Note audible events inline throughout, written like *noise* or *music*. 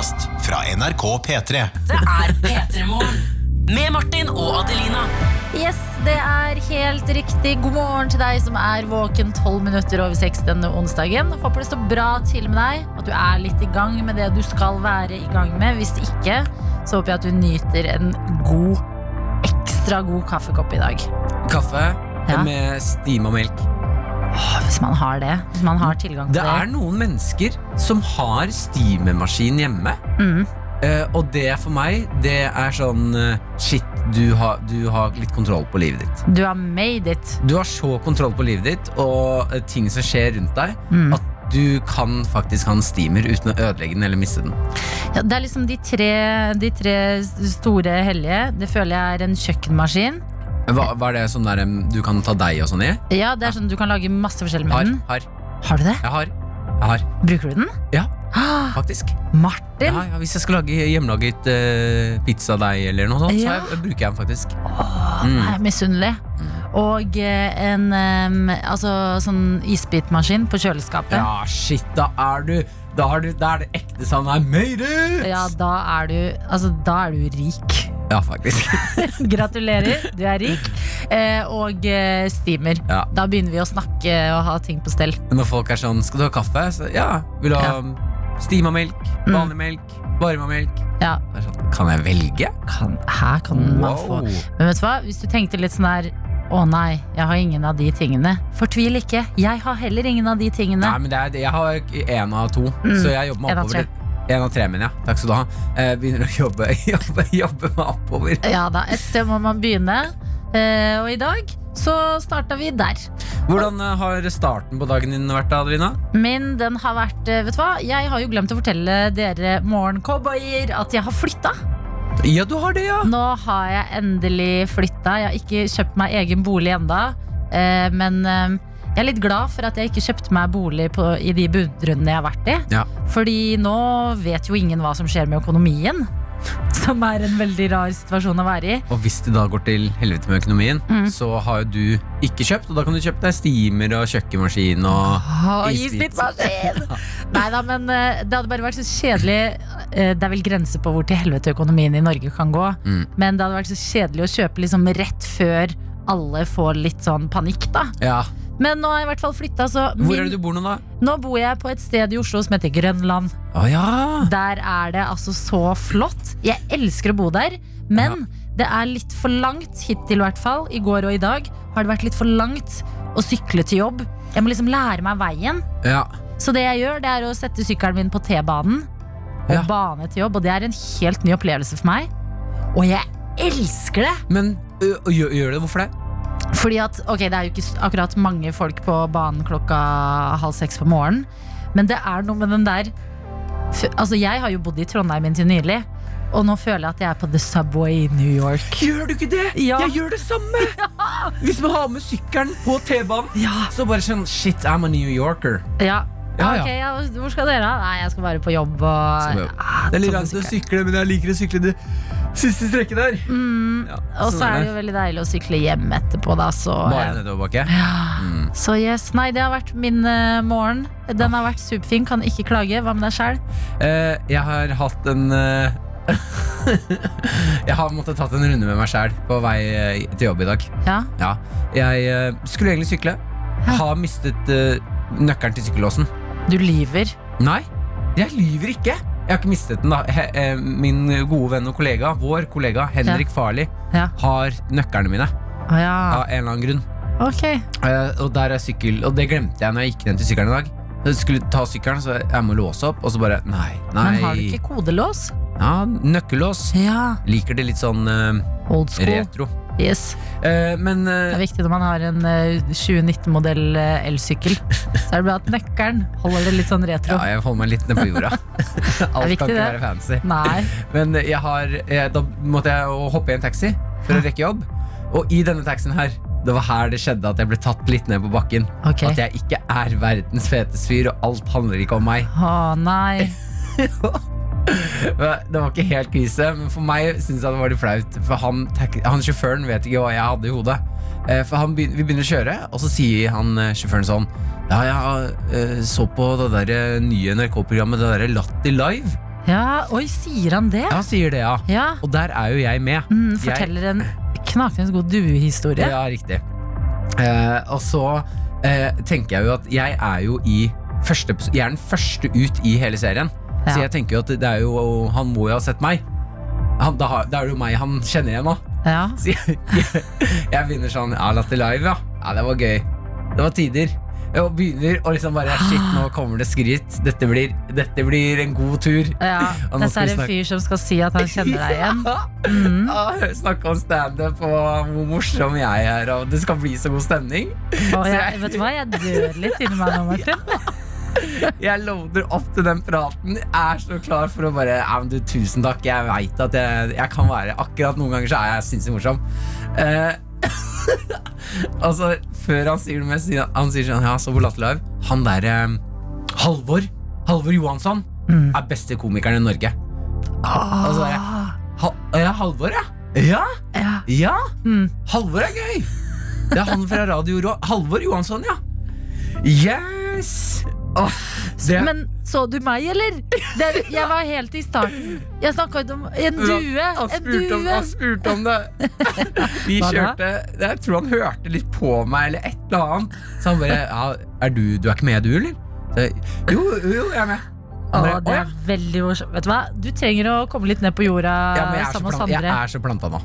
podkast fra NRK P3. Det er P3 Morgen. Med Martin og Adelina. Yes, det er helt riktig. God morgen til deg som er våken 12 minutter over 6 denne onsdagen. Håper det står bra til med deg, at du er litt i gang med det du skal være i gang med. Hvis ikke, så håper jeg at du nyter en god, ekstra god kaffekopp i dag. Kaffe Ja. med stima melk. Hvis man har det. Hvis man har tilgang til Det er noen mennesker som har steamermaskin hjemme. Mm. Uh, og det for meg, det er sånn uh, Shit, du har, du har litt kontroll på livet ditt. Du har made it. Du har så kontroll på livet ditt og uh, ting som skjer rundt deg, Mm. at du kan faktisk ha en steamer uten å ødelegge den eller miste den. Ja, det er liksom de tre, de tre store hellige. Det føler jeg er en kjøkkenmaskin. Hva, hva er det sånn der du kan ta deg og sånn i? Ja, det er sånn Du kan lage masse forskjell med Har. den. Har. Har du det? Jeg har. Jeg har, Bruker du den? Ja. Ah, *gasps* faktisk. Martin! Ja, ja, hvis jeg skal lage hjemmelaget uh, pizzadeig eller noe sånt, Ja. så jeg, bruker jeg den faktisk. Åh, Mm. jeg er misunnelig. Og eh, en em, altså, sånn isbitmaskin på kjøleskapet. Ja, shit, da er du Da er, du, da er det ekte sånn made it! Ja, da er du Altså, da er du rik. Ja, faktisk. *laughs* Gratulerer, du er rik. Eh, og eh, steamer. Ja. Da begynner vi å snakke og ha ting på stell. Når folk er sånn Skal du ha kaffe? Så, ja. Vil du ha stima melk? Mm. Vanlig melk? Varma melk? Ja, sånn, kan jeg velge? kan, her kan man få Men vet du hva, hvis du tenkte litt sånn her Å nei, jeg har ingen av de tingene. Fortvil ikke. Jeg har heller ingen av de tingene. Nei, men det er, jeg har én av to, Mm. så jeg jobber meg oppover. En av tre, mener ja. Takk skal du ha. Eh, begynner å jobbe, *laughs* jobbe, jobbe meg oppover. Ja da, et sted må man begynne. Eh, og i dag så starta vi der. Hvordan eh, har starten på dagen din vært, Adelina? Min den har vært eh, Vet du hva? Jeg har jo glemt å fortelle dere morgencowboyer at jeg har flytta. Ja, du har det, ja! Nå har jeg endelig flytta. Jeg har ikke kjøpt meg egen bolig enda eh, Men eh, jeg er litt glad for at jeg ikke kjøpte meg bolig på, i de budrundene jeg har vært i. Ja. Fordi nå vet jo ingen hva som skjer med økonomien. *laughs* Som er en veldig rar situasjon å være i. Og hvis det da går til helvete med økonomien, Mm. så har jo du ikke kjøpt, og da kan du kjøpe deg steamer og kjøkkenmaskin og oh, Isbit. Isbitmaskin! *laughs* Nei da, men eh, det hadde bare vært så kjedelig. Eh, Det er vel grenser på hvor til helvete økonomien i Norge kan gå. Mm. Men det hadde vært så kjedelig å kjøpe liksom rett før alle får litt sånn panikk, da. Ja. Men nå har jeg i hvert fall flytta, så Hvor er det du bor nå, da? nå bor jeg på et sted i Oslo som heter Grønland. Å ja! Der er det altså så flott. Jeg elsker å bo der, men det er litt for langt hittil, i hvert fall. I går og i dag har det vært litt for langt å sykle til jobb. Jeg må liksom lære meg veien. ja. Så det jeg gjør, det er å sette sykkelen min på T-banen og Ja. bane til jobb. Og det er en helt ny opplevelse for meg. Og jeg elsker det! Men ø, gjør, gjør det? Hvorfor det? Fordi at, ok, Det er jo ikke akkurat mange folk på banen klokka halv seks på morgenen. Men det er noe med den der Altså, Jeg har jo bodd i Trondheim inntil nylig. Og nå føler jeg at jeg er på The Subway i New York. Gjør du ikke det? Ja. Jeg gjør det samme! *laughs* Hvis man har med sykkelen på T-banen, Ja, så bare sånn Shit, I'm a New Yorker. ja. Ja, ja. Ok, ja, Hvor skal dere? Nei, jeg skal bare på jobb. Og, Ah, Det er litt langt å sykle, men jeg liker å sykle det siste strekket der. Mm, Ja, og så er det jo veldig deilig å sykle hjem etterpå, da. Så, Bare nedoverbakke. Mm. så yes, nei, det har vært min uh, morgen. Den har vært superfin, kan ikke klage. Hva med deg sjæl? Uh, jeg har hatt en uh, *laughs* Jeg har måttet tatt en runde med meg sjæl på vei eh, til jobb i dag. Ja? Ja, Jeg eh, skulle egentlig sykle. Har mistet eh, nøkkelen til sykkellåsen. Du lyver. Nei, jeg lyver ikke. Jeg har ikke mistet den. da He, eh, Min gode venn og kollega, vår kollega Henrik Farli, Ja. har nøklene mine Ah, ja. av en eller annen grunn. Ok. Uh, og der er sykkel Og det glemte jeg når jeg gikk ned til sykkelen i dag. Jeg skulle ta sykkelen, så jeg må låse opp, og så bare Nei, nei. Men har du ikke kodelås? Ja, nøkkellås. Ja. Liker det litt sånn uh, retro. Yes. Eh, men Det eh, er viktig når man har en eh, 2019-modell eh, elsykkel. Så er det bra at nøkkelen holder det litt sånn retro. ja, jeg holder meg litt ned på jorda. *laughs* Alt viktig, kan ikke det. være fancy. Nei. *laughs* Men jeg har, da måtte jeg hoppe i en taxi for å rekke jobb. Og i denne taxien her, det var her det skjedde at jeg ble tatt litt ned på bakken. Ok. At jeg ikke er verdens feteste fyr, og alt handler ikke om meg. Å nei. *laughs* Det var ikke helt krise, men for meg synes jeg det var litt flaut. For han, han sjåføren vet ikke hva jeg hadde i hodet. Eh, For han begyn- Vi begynner å kjøre, og så sier han eh, sjåføren sånn Ja, jeg eh, så på det der nye NRK-programmet, det der Latter Live. Ja, oi, sier han det? Ja, han sier det, ja. Ja. Og der er jo jeg med. Mm, Jeg- forteller en knakende god duehistorie. Ja, riktig. Eh, og så eh, tenker jeg jo at jeg er jo i første Jeg er den første ut i hele serien. Ja. Så jeg tenker jo at det er jo Han må jo ha sett meg. Han, da, har- da er det jo meg han kjenner igjen nå. Ja. Så jeg, jeg, jeg begynner sånn Ja, Latter Live, ja. Ja, det var gøy. Det var tider. Og begynner og liksom bare Shit, nå kommer det skryt. Dette blir, dette blir en god tur. Ja, Dette er en fyr som skal si at han kjenner deg igjen. *laughs* Mm. Ja, Snakke om standup og hvor morsom jeg er, og det skal bli så god stemning. Og jeg, vet du hva, jeg dør litt inni meg nå, Martin. *laughs* Jeg lovner opp til den praten. Jeg er så klar for å bare ja, men du, Tusen takk. Jeg veit at jeg, jeg kan være Akkurat noen ganger så er jeg sinnssykt morsom. Uh, *laughs* altså, før han sier det mest, han, sier sånn Ja, så på Latter Live. Han derre Halvor Halvor Johansson Mm. er beste komikeren i Norge. Og så jeg Hal ja, Halvor, ja. Ja, Ja. ja. Mm. Halvor er gøy! Det er han fra Radio Rå. Halvor Johansson, ja. Yes! Åh, det, Men så du meg, eller? Det, jeg var helt i starten. Jeg snakka om en due. Han spurte om, spurt om det. Vi *laughs* kjørte Jeg tror han hørte litt på meg, eller et eller annet. Så han bare ja, er du, du er ikke med, du, eller? Jeg, jo, jo, jeg er med. Å, det er veldig morsomt. Vet du hva? Du trenger å komme litt ned på jorda ja, sammen med Sandre. jeg er så planta nå.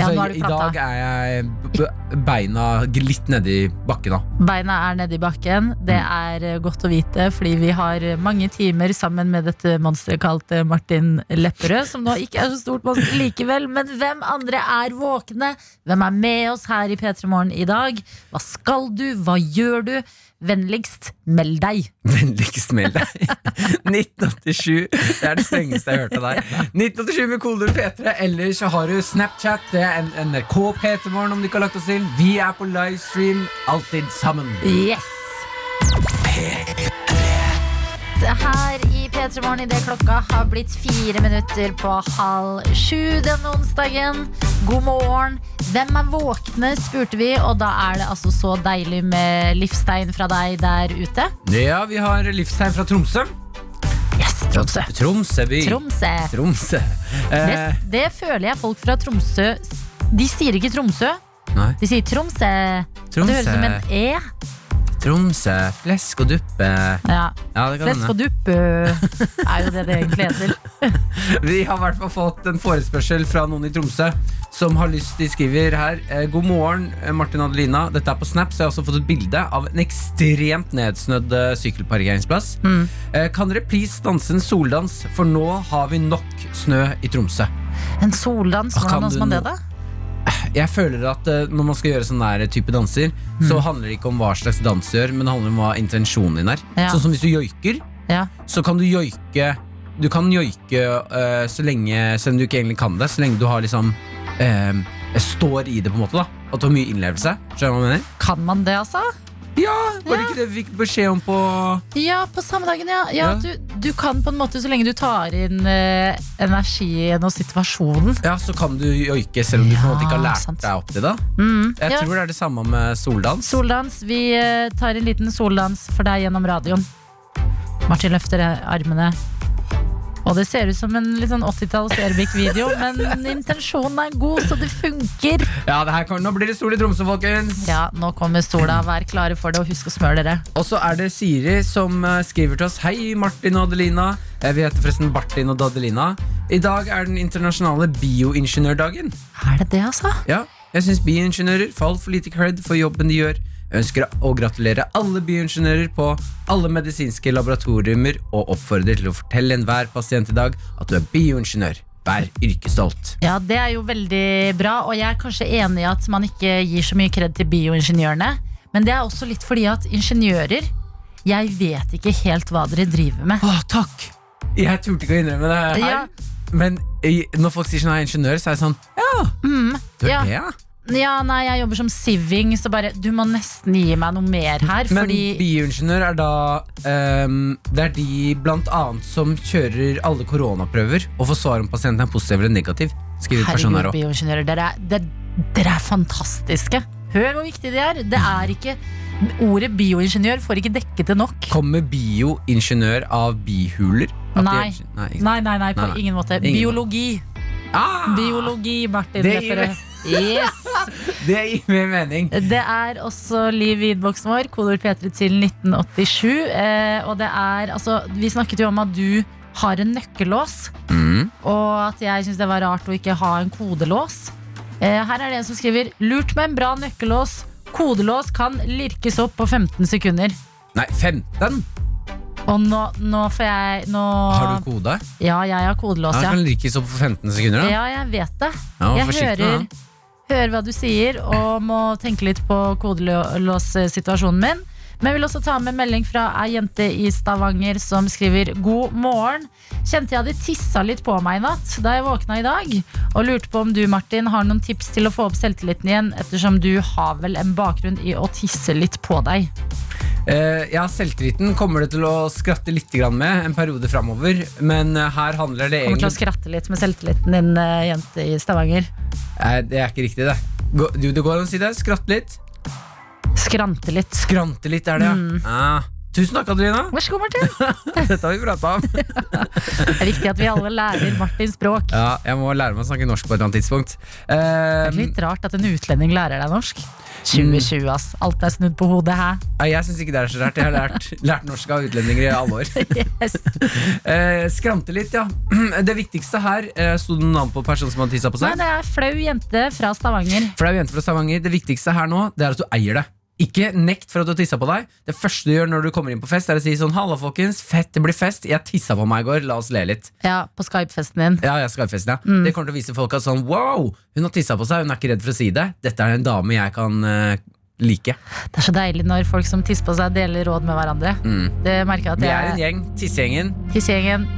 Ja, Altså, er I dag er jeg beina litt nedi bakken da Beina er nedi i bakken. Det Mm. er eh, godt å vite, fordi vi har mange timer sammen med dette monsteret kalt eh, Martin Lepperød, som nå ikke er så stort monster likevel. Men hvem andre er våkne? Hvem er med oss her i P3 Morgen i dag? Hva skal du? Hva gjør du? Vennligst meld deg. Vennligst meld deg. *laughs* 1987. Det er det strengeste jeg hørte der. 1987 med kodeord P3. Eller så har du Snapchat. Det er en NRK P3morgen om du ikke har lagt oss til. Vi er på livestream, alltid sammen. Yes! Her i P3 Morgen idet klokka har blitt fire minutter på halv sju denne onsdagen. God morgen. Hvem er våkne, spurte vi, og da er det altså så deilig med livstegn fra deg der ute. Ja, vi har livstegn fra Tromsø. Yes, Tromsø. Tromsø by. Tromsø. Tromsø. Det, Eh, det føler jeg folk fra Tromsø De sier ikke Tromsø, nei. de sier Tromsø. Og det høres ut som en E. Tromsø. Flesk og duppe. Ja, Ja, Flesk og duppe er jo det det egentlig heter. *laughs* Vi har i hvert fall fått en forespørsel fra noen i Tromsø som har lyst De skriver her eh, God morgen, eh, Martin og Adelina. Dette er på Snap, så jeg har også fått et bilde av en ekstremt nedsnødd eh, sykkelparkeringsplass. Mm. Kan dere please danse en soldans, for nå har vi nok snø i Tromsø. En soldans, Ah, hvordan danser man det da? Jeg føler at eh, når man skal gjøre sånne type danser, så handler det ikke om hva slags dans du gjør, men det handler om hva intensjonen din er. Ja. Sånn som hvis du joiker, Ja. så kan du joike Du kan joike uh, så lenge Selv om du ikke egentlig kan det, så lenge du har liksom uh, Står i det, på en måte. da At du har mye innlevelse. Kan man det, altså? Ja, Var det ikke det vi fikk beskjed om på Ja, på samme dagen, ja. ja, Ja. Du, du kan på en måte, så lenge du tar inn eh, energien og situasjonen. Ja, så kan du joike selv om du på en måte ikke har Ja, lært sant. deg opp til det. Mm, Jeg ja. tror det er det samme med soldans. Soldans. Vi eh, tar en liten soldans for deg gjennom radioen. Martin løfter armene. Og det ser ut som en litt sånn 80-talls Erbik-video, men intensjonen er god, så det funker. Ja, det her kan, Nå blir det sol i Tromsø, folkens. Ja, nå kommer sola. Vær klare for det, og husk å smøre dere. Og så er det Siri som eh, skriver til oss Hei Martin og Adelina Eh, Vi heter forresten Bartin og Adelina I dag er den internasjonale bioingeniørdagen Er det det, altså? Ja, jeg synes bioingeniører får for lite cred for jobben de gjør Jeg ønsker å gratulere alle bioingeniører på alle medisinske laboratoriumer Og oppfordrer til å fortelle enhver pasient i dag at du er bioingeniør Vær yrkesstolt Ja, det er jo veldig bra, og jeg er kanskje enig i at man ikke gir så mye kred til bioingeniørene. Men det er også litt fordi at ingeniører Jeg vet ikke helt hva dere driver med. Åh, takk Jeg turte ikke å innrømme det her Ja. Men når folk sier sånn, jeg er ingeniør, så er det sånn Ja, Mm, du er ja. det, ja ja, nei, jeg jobber som siving, så bare Du må nesten gi meg noe mer her, Men fordi bioingeniør er da um, Det er de blant annet som kjører alle koronaprøver og får svar om pasienten er positiv eller negativ. Skriver Herregud, bioingeniører, dere, er- dere, dere er fantastiske. Hør hvor viktig de er. Det er ikke Ordet bioingeniør får ikke dekket det nok. Kommer bioingeniør av bihuler? At de- Nei. Nei. Nei, nei, nei, på Nei, nei. ingen måte. Biologi. Ah, Biologi, Martin. Det Det, gir. Yes. *laughs* det gir mer mening. det er også liv i innboksen vår. kodord P3 til 1987. Eh, og det er altså Vi snakket jo om at du har en nøkkellås, Mm. og at jeg syns det var rart å ikke ha en kodelås. Eh, her er det en som skriver Lurt med en bra nøkkellås. Kodelås kan lirkes opp på 15 sekunder. Nei, 15? Og nå, nå får jeg nå, Har du kode? Ja, jeg har kodelås, Ja, ja. kan lirkes opp på 15 sekunder, da. Ja, jeg vet det. Ja, jeg hører, med hører hva du sier og må tenke litt på kodelåssituasjonen min. Men jeg vil også ta med melding fra ei jente i Stavanger som skriver God morgen. Kjente jeg hadde tissa litt på meg i natt da jeg våkna i dag. Og lurte på om du, Martin, har noen tips til å få opp selvtilliten igjen, ettersom du har vel en bakgrunn i å tisse litt på deg. Uh, ja, Selvtilliten kommer det til å skratte litt med en periode framover. Men eh, her handler det Kommer til å skratte litt med selvtilliten din, eh, jente i Stavanger. Nei, Det er ikke riktig, det. Du, det går an å si det. Skratt litt. Skrante litt. Skrante litt, er det, ja. Mm. Ah. Tusen takk, Adelina. *laughs* Vær så god, Martin. *laughs* Dette har vi prata om. *laughs* Det er viktig at vi alle lærer Martins språk. Ja, jeg må lære meg å snakke norsk på et eller annet tidspunkt. Det Eh, er litt rart at en utlending lærer deg norsk. 2020, ass. Alt er snudd på hodet, hæ? Ja, jeg syns ikke det er så rart. Jeg har lært, lært norsk av utlendinger i alle år. Yes. uh, skrante litt, ja. *clears throat* Det viktigste her uh, Sto det navn på personen som hadde tissa på Nei, seg? det er flau jente fra Stavanger. Det er jo jente fra Stavanger. Det viktigste her nå Det er at du eier det. Ikke nekt for at du har tissa på deg. Det første du gjør når du kommer inn på fest, er å si sånn Halla, folkens. Fett, det blir fest. Jeg tissa på meg i går. La oss le litt. Ja, på Skype-festen din. Ja, ja, Skype-festen, ja. Mm. Det kommer til å vise folk at sånn Wow, hun har tissa på seg. Hun er ikke redd for å si det. Dette er en dame jeg kan uh, like. Det er så deilig når folk som tisser på seg, deler råd med hverandre. Mm. Det merker jeg Vi er en gjeng. Tissegjengen. Tissegjengen.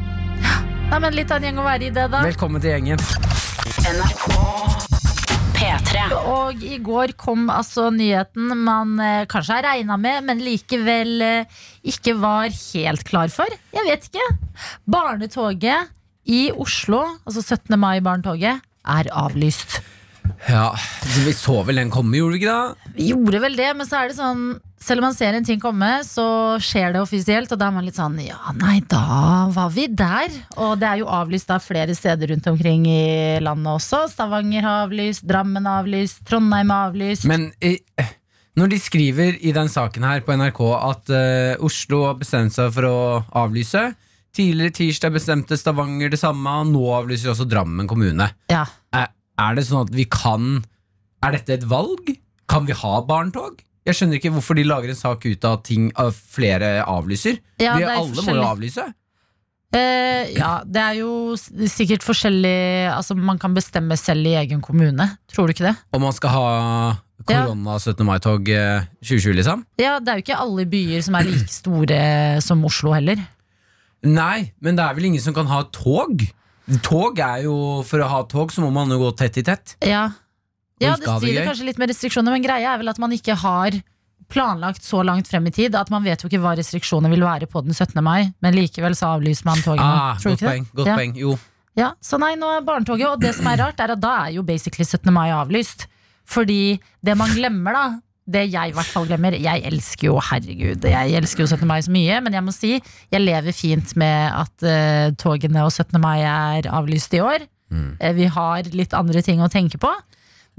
Nei, men litt av en gjeng å være i det, da. Velkommen til gjengen. P3. Og i går kom altså nyheten man eh, kanskje har regna med, men likevel eh, ikke var helt klar for. Jeg vet ikke. Barnetoget i Oslo, altså 17. mai-barnetoget, er avlyst. Ja, Vi så vel den komme, gjorde vi ikke da? Vi gjorde vel det, men så er det sånn Selv om man ser en ting komme, så skjer det offisielt, og da er man litt sånn Ja, nei, da var vi der. Og det er jo avlyst da flere steder rundt omkring i landet også. Stavanger har avlyst, Drammen har avlyst, Trondheim har avlyst. Men i, når de skriver i den saken her på NRK at uh, Oslo har bestemt seg for å avlyse Tidligere tirsdag bestemte Stavanger det samme, og nå avlyser også Drammen kommune. ja. Er, er det sånn at vi kan Er dette et valg? Kan vi ha barntog? Jeg skjønner ikke hvorfor de lager en sak ut av ting av flere avlyser. Ja, er alle må jo avlyse. Uh, ja, det er jo sikkert forskjellig Altså, man kan bestemme selv i egen kommune. Tror du ikke det? Om man skal ha korona 17. mai-tog eh, 2020, liksom. Ja, det er jo ikke alle byer som er like store som Oslo heller. Nei, men det er vel ingen som kan ha tog? Tog er jo For å ha tog så må man jo gå tett i tett. Ja, ja det strider kanskje litt med restriksjoner, men greia er vel at man ikke har planlagt så langt frem i tid at man vet jo ikke hva restriksjoner vil være på den 17. mai, men likevel så avlyser man togene. Ah, Tror godt poeng. Godt ja. poeng. Jo. Ja, så nei, nå er barnetoget, og det som er rart, er at da er jo basically 17. mai avlyst. Fordi det man glemmer, da, det jeg i hvert fall glemmer Jeg elsker jo, herregud, jeg elsker jo 17. mai så mye, men jeg må si jeg lever fint med at uh, togene og 17. mai er avlyst i år. Mm. Eh, vi har litt andre ting å tenke på.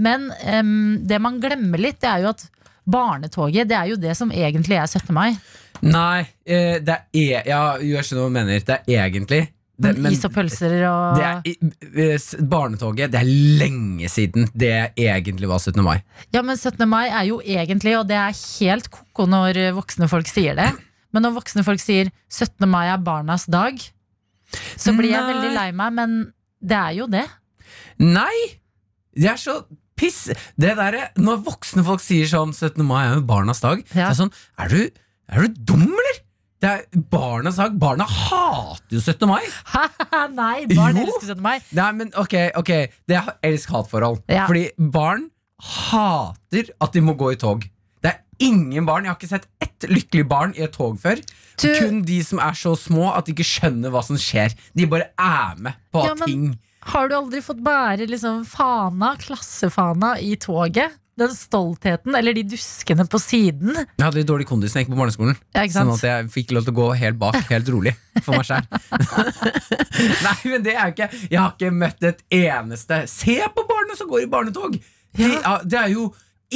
Men um, det man glemmer litt, det er jo at barnetoget, det er jo det som egentlig er 17. mai. Nei, eh, det er e Ja, jeg skjønner hva du mener. Det er egentlig det, Men, is og pølser og det er, eh, Barnetoget, det er lenge siden det egentlig var 17. mai. Ja, men 17. mai er jo egentlig, og det er helt koko når voksne folk sier det, men når voksne folk sier 17. mai er barnas dag, så blir jeg veldig lei meg, men det er jo det. Nei! Det er så piss. Det der, Når voksne folk sier sånn 17. mai er jo barnas dag, Ja. er sånn Er du, er du dum, eller? Det er barnas dag. Barna hater jo 17. mai. *laughs* Nei, barn Jo. elsker 17. mai. Nei, men ok, ok Det er elsk-hat-forhold. Ja. Fordi barn hater at de må gå i tog. Det er ingen barn, Jeg har ikke sett ett lykkelig barn i et tog før. Du- Kun de som er så små at de ikke skjønner hva som skjer. De bare er med på Ja, men- ting. Har du aldri fått bære liksom fana, klassefana, i toget? den stoltheten, eller de duskene på siden. Jeg hadde litt dårlig kondis da jeg gikk på barneskolen. Ja, Sånn at jeg fikk lov til å gå helt bak, helt rolig, for meg sjæl. *laughs* Nei, men det er jo ikke Jeg har ikke møtt et eneste Se på barna som går i barnetog! De, ja, det er jo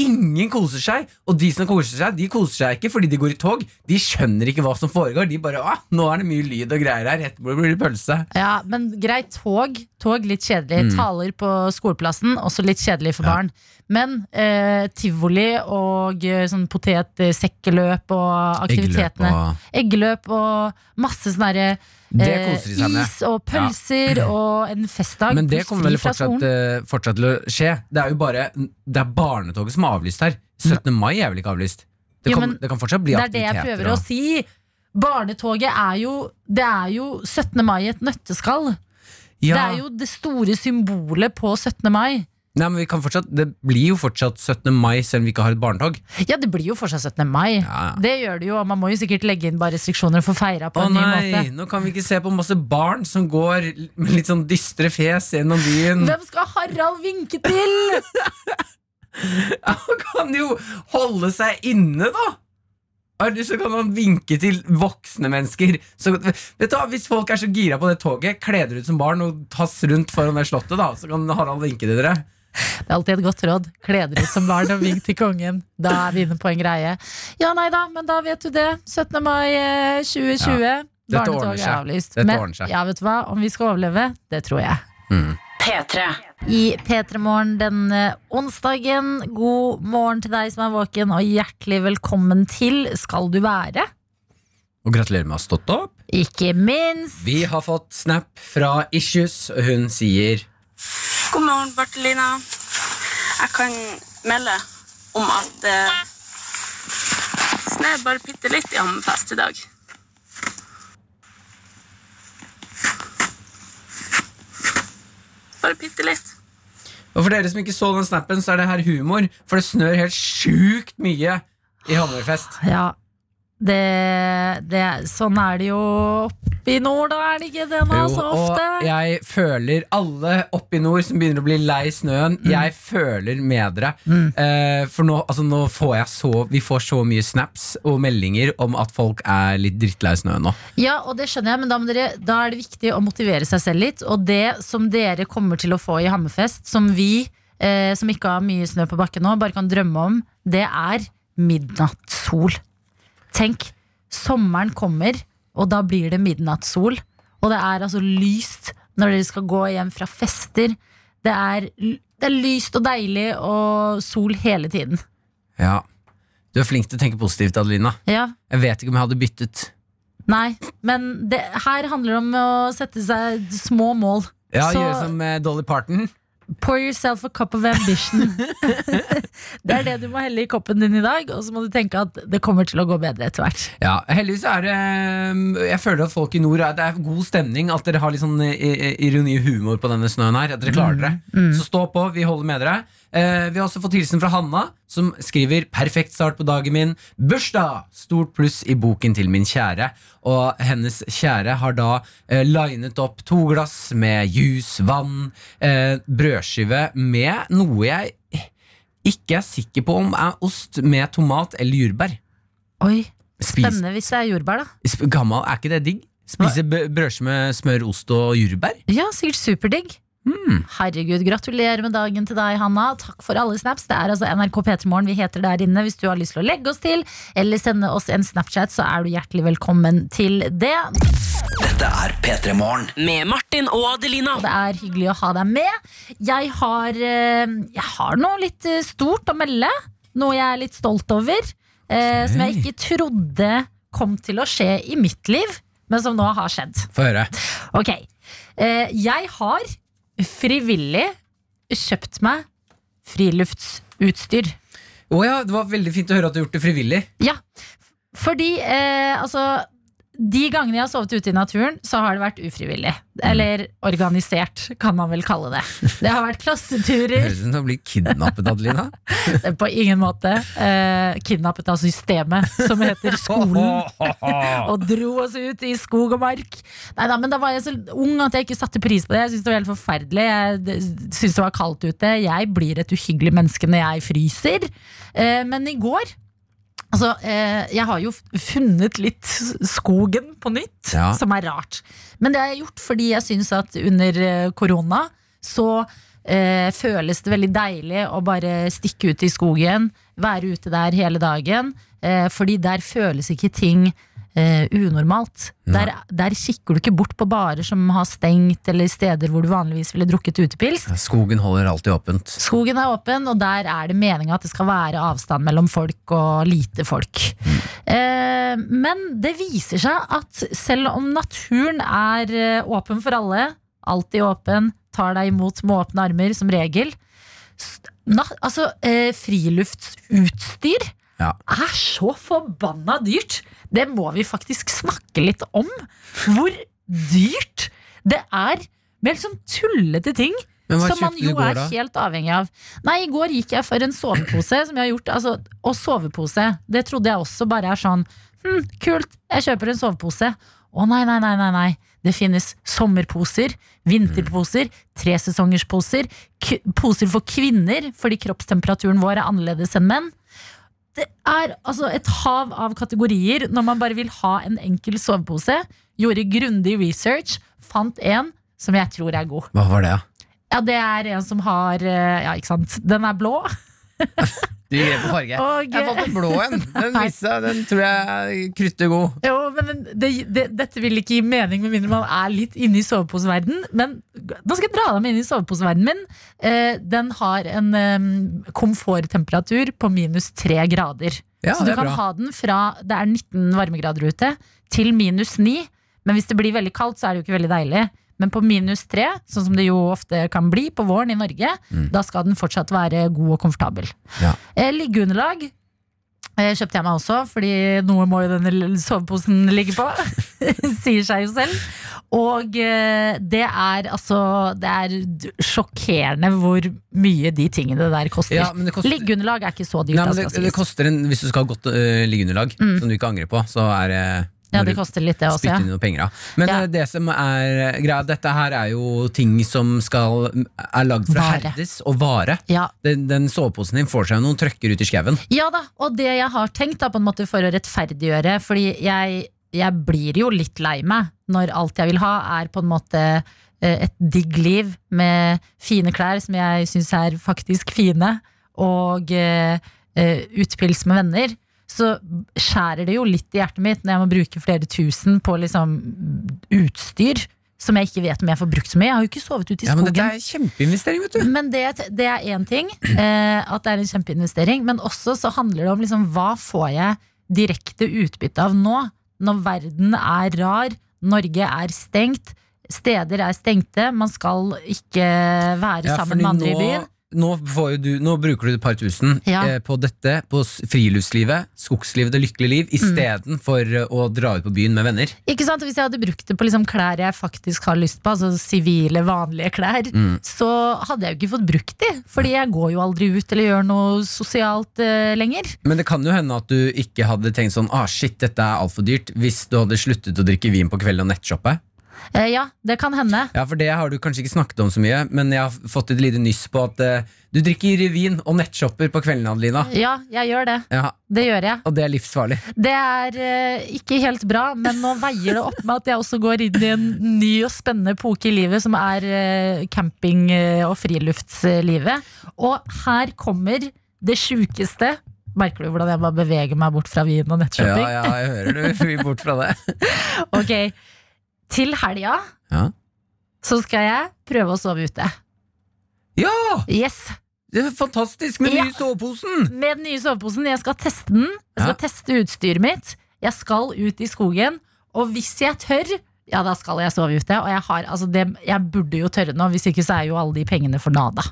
Ingen koser seg, og de som koser seg, de koser seg ikke fordi de går i tog. De skjønner ikke hva som foregår. De bare ah, 'Nå er det mye lyd og greier her. Etterpå blir det pølse'. Ja, men greit, tog, tog litt kjedelig. Taler på skoleplassen, også litt kjedelig for Mm. Ja. barn. Men eh, tivoli og eh, sånn potetsekkeløp og aktivitetene. og Eggeløp og masse sånn derre Det eh, is og pølser og en festdag. Men det kommer vel fortsatt, eh, fortsatt til å skje. Det er jo bare Det er barnetoget som er avlyst her. 17. mai er vel ikke avlyst? Det, Jo, kan, det kan fortsatt bli aktiviteter. Det er det jeg prøver prøver å si. Barnetoget er jo Det er jo 17. mai i et nøtteskall. ja. Det er jo det store symbolet på 17. mai. Nei, men vi kan fortsatt, Det blir jo fortsatt 17. mai selv om vi ikke har et barnetog. Ja, det blir jo fortsatt 17. mai. Ja. Det gjør det jo, og man må jo sikkert legge inn bare restriksjoner for å feire på Å en ny nei, måte. nå kan vi ikke se på masse barn som går med litt sånn dystre fjes gjennom byen. Hvem skal Harald vinke til? *laughs* Han kan jo holde seg inne, da! Eller så kan han vinke til voksne mennesker. Så, vet du, hva, Hvis folk er så gira på det toget, kle dere ut som barn og tass rundt foran det slottet, da, så kan Harald vinke til dere. Det er alltid et godt råd. Kle dere ut som barn og vink til kongen. Da er vi inne på en greie. Ja, nei da, men da vet du det. 17. mai eh, 2020. Dette ordner Barnetoget er seg. avlyst. Dette Men ordner seg. ja, vet du hva? om vi skal overleve, det tror jeg. P3. I P3 Morgen denne onsdagen. God morgen til deg som er våken, og hjertelig velkommen til Skal du være. Og gratulerer med å ha stått opp. Ikke minst. Vi har fått snap fra Issues, og hun sier God morgen, Bartelina. Jeg kan melde om at eh, snør bare bitte litt i Hammerfest i dag. Bare bitte litt. Og for dere som ikke så den snappen, så er det her humor, for det snør helt sjukt mye i Hammerfest. Ja, det, det Sånn er det jo oppe i nord, da er det ikke det nå, så ofte? og jeg føler alle oppe i nord som begynner å bli lei snøen, Mm. jeg føler med dere. Eh, for nå, altså, nå får jeg så Vi får så mye snaps og meldinger om at folk er litt drittlei snøen nå. Ja, og det skjønner jeg, men da, dere, da er det viktig å motivere seg selv litt. Og det som dere kommer til å få i Hammerfest, som vi eh, som ikke har mye snø på bakken nå, bare kan drømme om, det er midnattssol. Tenk, sommeren kommer, og da blir det midnattssol. Og det er altså lyst når dere skal gå hjem fra fester. Det er, det er lyst og deilig og sol hele tiden. Ja Du er flink til å tenke positivt, Adelina. Ja, Jeg vet ikke om jeg hadde byttet. Nei, men det, her handler det om å sette seg små mål. Ja, Så- Gjøre som eh, Dolly Parton. Pour yourself a cup of ambition. *laughs* det er det du må helle i koppen din i dag, og så må du tenke at det kommer til å gå bedre etter hvert. Ja, heldigvis er det eh, Jeg føler at folk i nord Det er god stemning. At dere har litt sånn eh, eh, ironi og humor på denne snøen her. At dere klarer dere. Så stå på, vi holder med dere. Eh, vi har også fått hilsen fra Hanna, som skriver 'Perfekt start på dagen min'. Bursdag! Stort pluss i boken til min kjære. Og hennes kjære har da eh, linet opp to glass med juice, vann, eh, brødskive med noe jeg ikke er sikker på om er ost med tomat eller jordbær. Oi, Spennende hvis det er jordbær, da. Sp- Gammal, er ikke det digg? Spise brødskive med smør, ost og jordbær? Ja, sikkert superdigg. Mm. Herregud, Gratulerer med dagen til deg, Hanna. Takk for alle snaps. Det er altså NRK P3morgen vi heter der inne. Hvis du har lyst til å legge oss til eller sende oss en Snapchat, så er du hjertelig velkommen til det. Dette er P3 Morgen. Med Martin og Adelina. Det er hyggelig å ha deg med. Jeg har, eh, jeg har noe litt eh, stort å melde. Noe jeg er litt stolt over. Okay. Som jeg ikke trodde kom til å skje i mitt liv, men som nå har skjedd. Få høre. Ok, eh, Jeg har frivillig kjøpt meg friluftsutstyr. Å ja, det var veldig fint å høre at du har gjort det frivillig. Ja, fordi eh, altså de gangene jeg har sovet ute i naturen, så har det vært ufrivillig. Eller organisert, kan man vel kalle det. Det har vært klasseturer. Høres ut som du blir kidnappet, Adelina. *laughs* På ingen måte. Eh, kidnappet av systemet, som heter skolen. *laughs* Og dro oss ut i skog og mark. Neida, men Da var jeg så ung at jeg ikke satte pris på det. Jeg syntes det var helt forferdelig. Jeg syntes det var kaldt ute. Jeg blir et uhyggelig menneske når jeg fryser. Eh, men i går Altså, eh, Jeg har jo funnet litt skogen på nytt, Ja. som er rart. Men det har jeg gjort fordi jeg syns at under eh, korona så eh, føles det veldig deilig å bare stikke ut i skogen, være ute der hele dagen. Eh, fordi der føles ikke ting eh, unormalt. Der, der kikker du ikke bort på barer som har stengt, eller steder hvor du vanligvis ville drukket utepils. Skogen holder alltid åpent. Skogen er åpen, og der er det meninga at det skal være avstand mellom folk og lite folk. Eh, men det viser seg at selv om naturen er eh, åpen for alle, alltid åpen, tar deg imot med åpne armer som regel na, Altså, eh, friluftsutstyr Ja. er så forbanna dyrt. Det må vi faktisk snakke litt om. Hvor dyrt det er med helt sånn tullete ting. Som man jo går, er helt avhengig av. Nei, i går gikk jeg for en sovepose som jeg har gjort. Altså, og sovepose, det trodde jeg også bare er sånn hm, kult, jeg kjøper en sovepose. Å nei, nei, nei, nei, nei. Det finnes sommerposer, vinterposer, tresesongersposer, poser for kvinner fordi kroppstemperaturen vår er annerledes enn menn. Det er altså et hav av kategorier når man bare vil ha en enkel sovepose. Gjorde grundig research, fant en som jeg tror er god. Hva var det, da? Ja, det er en som har eh, Ja, ikke sant. Den er blå. *laughs* Du gir på farge. Og, Jeg fant en blå en. *laughs* Den, viste seg, den tror jeg er kruttegod. jo, men det, det, dette vil ikke gi mening med mindre man er litt inne i soveposeverden. Men nå skal jeg dra deg med inn i soveposeverden min. Eh, den har en eh, komforttemperatur på minus tre grader. Ja, Så du kan bra. ha den fra det er 19 varmegrader ute, til minus 9. Men hvis det blir veldig kaldt, så er det jo ikke veldig deilig. Men på minus tre, sånn som det jo ofte kan bli på våren i Norge, da skal den fortsatt være god og komfortabel. Mm. Ja. Eh, liggeunderlag eh, kjøpte jeg meg også, fordi noe må jo denne soveposen ligge på. *laughs* Sier seg jo selv. Og eh, det er altså Det er sjokkerende hvor mye de tingene der koster. Ja, koster- Liggeunderlag er ikke så dyrt. Nei, det, det koster en, Hvis du skal ha godt uh, liggeunderlag, som du ikke angrer på, så er det Mm. Ja, det koster litt, det også. Ja. inn penger. Men Ja. øh, det som er øh, greia, dette her er jo ting som skal er lagd for å Vare. herdes og vare. Ja. Den, den soveposen din får seg noen trøkker ut i skauen. ja da, og det jeg har tenkt da på en måte for å rettferdiggjøre Fordi jeg, jeg blir jo litt lei meg når alt jeg vil ha er på en måte eh, et digg liv med fine klær som jeg syns er faktisk fine, og eh, eh, utpils med venner. Så skjærer det jo litt i hjertet mitt når jeg må bruke flere tusen på liksom utstyr som jeg ikke vet om jeg får brukt så mye. Jeg har jo ikke sovet ute i skogen. Ja, men. Dette er kjempeinvestering, vet du. Men det, det er én ting, eh, at det er en kjempeinvestering. Men også så handler det om liksom, hva får jeg direkte utbytte av nå? Når verden er rar, Norge er stengt, steder er stengte, man skal ikke være Ja, sammen med andre nå, i byen. Nå, du, nå bruker du et par tusen Ja. eh, på dette, på friluftslivet, skogslivet, det lykkelige liv, Mm. istedenfor eh, å dra ut på byen med venner. Ikke sant? Hvis jeg hadde brukt det på liksom klær jeg faktisk har lyst på, altså sivile, vanlige klær, Mm. så hadde jeg jo ikke fått brukt de. Fordi jeg går jo aldri ut eller gjør noe sosialt eh, lenger. Men det kan jo hende at du ikke hadde tenkt sånn ah shit, dette er altfor dyrt, hvis du hadde sluttet å drikke vin på kvelden og nettshoppe. Eh, ja, det kan hende. Ja, for det har du kanskje ikke snakket om så mye, men jeg har fått et lite nyss på at eh, du drikker vin og nettshopper på kveldene, Adelina. Ja, jeg gjør det. Ja, Det gjør jeg. og det er livsfarlig. Det er eh, ikke helt bra, men nå veier det opp med at jeg også går inn i en ny og spennende epoke i livet, som er eh, camping- eh, og friluftslivet. Og her kommer det sjukeste. Merker du hvordan jeg bare beveger meg bort fra vin og Ja, nettshopping? ja, jeg hører du vil bort fra det. *laughs* Ok, Til helga Ja. så skal jeg prøve å sove ute. ja! Yes, Det er fantastisk med Ja. nye soveposen! Med den nye soveposen. Jeg skal teste den. Jeg skal Ja. teste utstyret mitt. Jeg skal ut i skogen. Og hvis jeg tør, ja, da skal jeg sove ute. Og jeg, har, altså det, jeg burde jo tørre nå, hvis ikke så er jo alle de pengene for nada.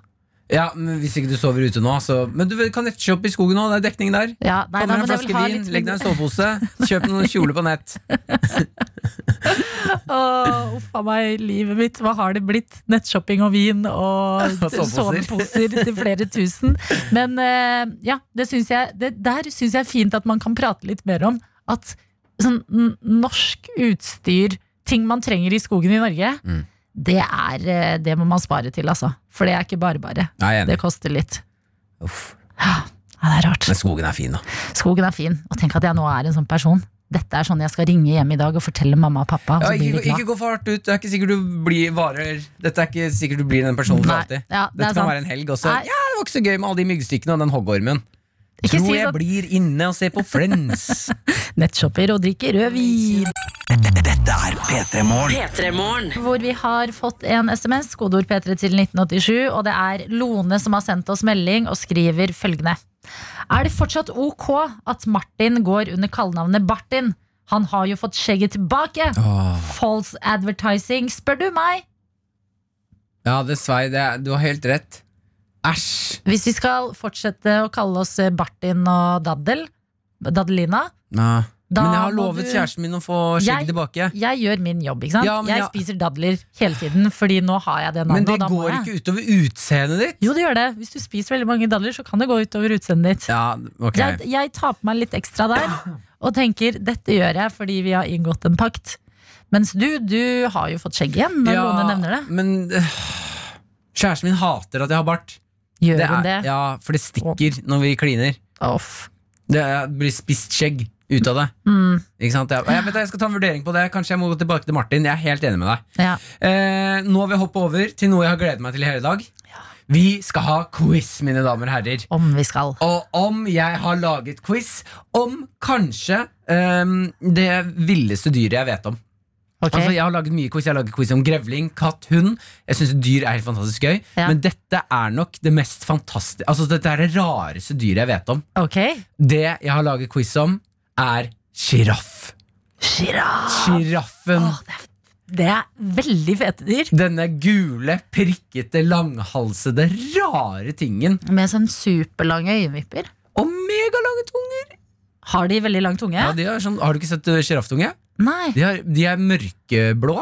Ja, men Hvis ikke du sover ute nå, så Men du kan nettshoppe i skogen nå, det er dekning der. Ja, nei, Kommer da, en flaske vin, litt legg deg i en sovepose, kjøp noen kjoler på nett. *laughs* *laughs* Åh, Uff a meg, livet mitt. Hva har det blitt? Nettshopping og vin og *laughs* soveposer. til flere tusen. Men uh, ja, det syns jeg det, Der syns jeg er fint at man kan prate litt mer om at sånn norsk utstyr, ting man trenger i skogen i Norge, Mm. det er eh, Det må man spare til, altså. For det er ikke bare bare. Det koster litt. Uff. Ja, det er rart. Men skogen er fin, da. Skogen er fin. Og tenk at jeg nå er en sånn person. Dette er sånn jeg skal ringe hjem i dag og fortelle mamma og pappa. Ja, ikke, ikke gå for hardt ut. Det er ikke sikkert du blir varer Dette er ikke sikkert du blir den personen for alltid. ja, det Dette kan sant. være en helg også. Nei. Ja, det var ikke så gøy med alle de myggstykkene og den hoggormen. Ikke Tror si jeg sånn. blir inne og ser på Friends. *laughs* Nettshopper og drikker rødvin. Dette er P3 Morgen. Hvor vi har fått en SMS, kodeord P3 til 1987, og det er Lone som har sendt oss melding og skriver følgende. Er det fortsatt ok at Martin går under kallenavnet Bartin? Han har jo fått skjegget tilbake. Åh. False advertising, spør du meg. Ja. Er, du har helt rett. Æsj. Hvis vi skal fortsette å kalle oss Bartin og Daddel, Daddelina, Ja. Da Men jeg har lovet du- kjæresten min å få skjegget Jeg- tilbake. jeg gjør min jobb, ikke sant? Ja, jeg, jeg spiser dadler hele tiden, fordi nå har jeg det Men det da går ikke utover utseendet ditt. Jo, det gjør det. Hvis du spiser veldig mange dadler, så kan det gå utover utseendet ditt. Ja, okay. Jeg, jeg tar på meg litt ekstra der, og tenker dette gjør jeg fordi vi har inngått en pakt. Mens du, du har jo fått skjegg igjen når Lone nevner det. Men øh, kjæresten min hater at jeg har bart. Gjør Det hun det? ja, for det stikker når vi kliner. Oh. Det blir spist skjegg ut av det. Mm, Ikke sant? Jeg, jeg, jeg skal ta en vurdering på det. Kanskje jeg må gå tilbake til Martin. Jeg er helt enig med deg. ja. Eh, nå vil vi hoppe over til noe jeg har gledet meg til i hele dag. Vi skal ha quiz, mine damer og herrer. Om vi skal. Og om jeg har laget quiz om kanskje ehm, det villeste dyret jeg vet om. Okay. Altså, jeg har laget mye quiz. Jeg har laget quiz om grevling, katt, hund. Jeg synes dyr er helt fantastisk gøy. Ja. Men dette er nok det mest fantastiske Altså Dette er det rareste dyret jeg vet om. ok. Det jeg har laget quiz om, er sjiraff. Sjiraff. Sjiraffen. Det, er, det er veldig fete dyr. Denne gule, prikkete, langhalsede, rare tingen. Med sånn superlange øyenvipper. Og megalange tunger! Har de veldig lang tunge? Ja, de er sånn, har du ikke sett uh, sjirafftunge? Nei. De, har- de er mørkeblå,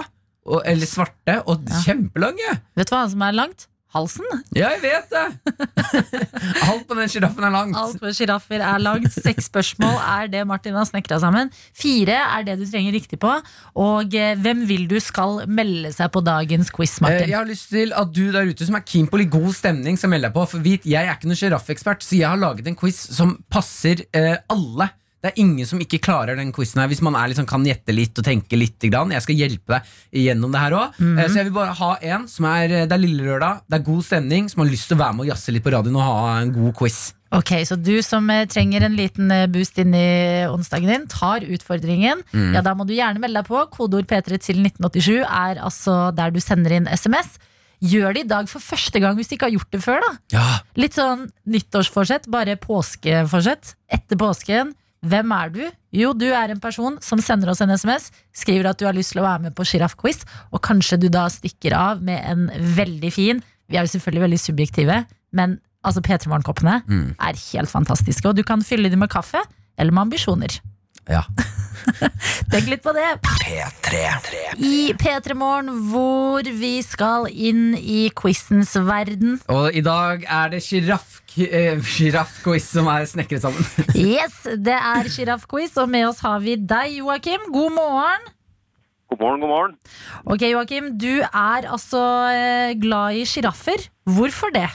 og, eller svarte, og kjempelange. Vet du hva som er langt? Halsen. Ja, jeg vet det! *laughs* Alt på den sjiraffen er langt. Alt på sjiraffer er langt. Seks spørsmål er det Martin har snekra sammen. Fire er det du trenger riktig på. Og eh, hvem vil du skal melde seg på dagens quiz, Eh, Martin? Jeg har lyst til at du der ute som er keen på litt god stemning, skal melde deg på. For vit, jeg er ikke noen sjiraffekspert, så jeg har laget en quiz som passer eh, alle. Det er ingen som ikke klarer den quizen her hvis man er liksom, kan gjette litt og tenke litt. Jeg skal hjelpe deg gjennom det her òg. Mhm. Så jeg vil bare ha en som er Det er lille lørdag, det er god stemning, som har lyst til å være med og jazze litt på radioen og ha en god quiz. Ok, Så du som eh, trenger en liten eh, boost inn i onsdagen din, tar utfordringen. Mm. Ja, Da må du gjerne melde deg på. Kodeord P3 til 1987 er altså der du sender inn SMS. Gjør det i dag for første gang hvis du ikke har gjort det før. da Ja, Litt sånn nyttårsforsett, bare påskeforsett. Etter påsken, hvem er du? Jo, du er en person som sender oss en SMS, skriver at du har lyst til å være med på sjiraffquiz, og kanskje du da stikker av med en veldig fin Vi er jo selvfølgelig veldig subjektive, men altså P3 Morgen-koppene Mm. er helt fantastiske. Og du kan fylle dem med kaffe eller med ambisjoner. Ja. *laughs* Tenk litt på det. P3. I P3 Morgen, hvor vi skal inn i quizens verden. Og i dag er det sjiraff- eh, sjiraffquiz som er snekret sammen. *laughs* Yes, det er sjiraffquiz, og med oss har vi deg, Joakim. God morgen. God morgen, god morgen. Ok, Joakim, du er altså eh, glad i sjiraffer. Hvorfor det?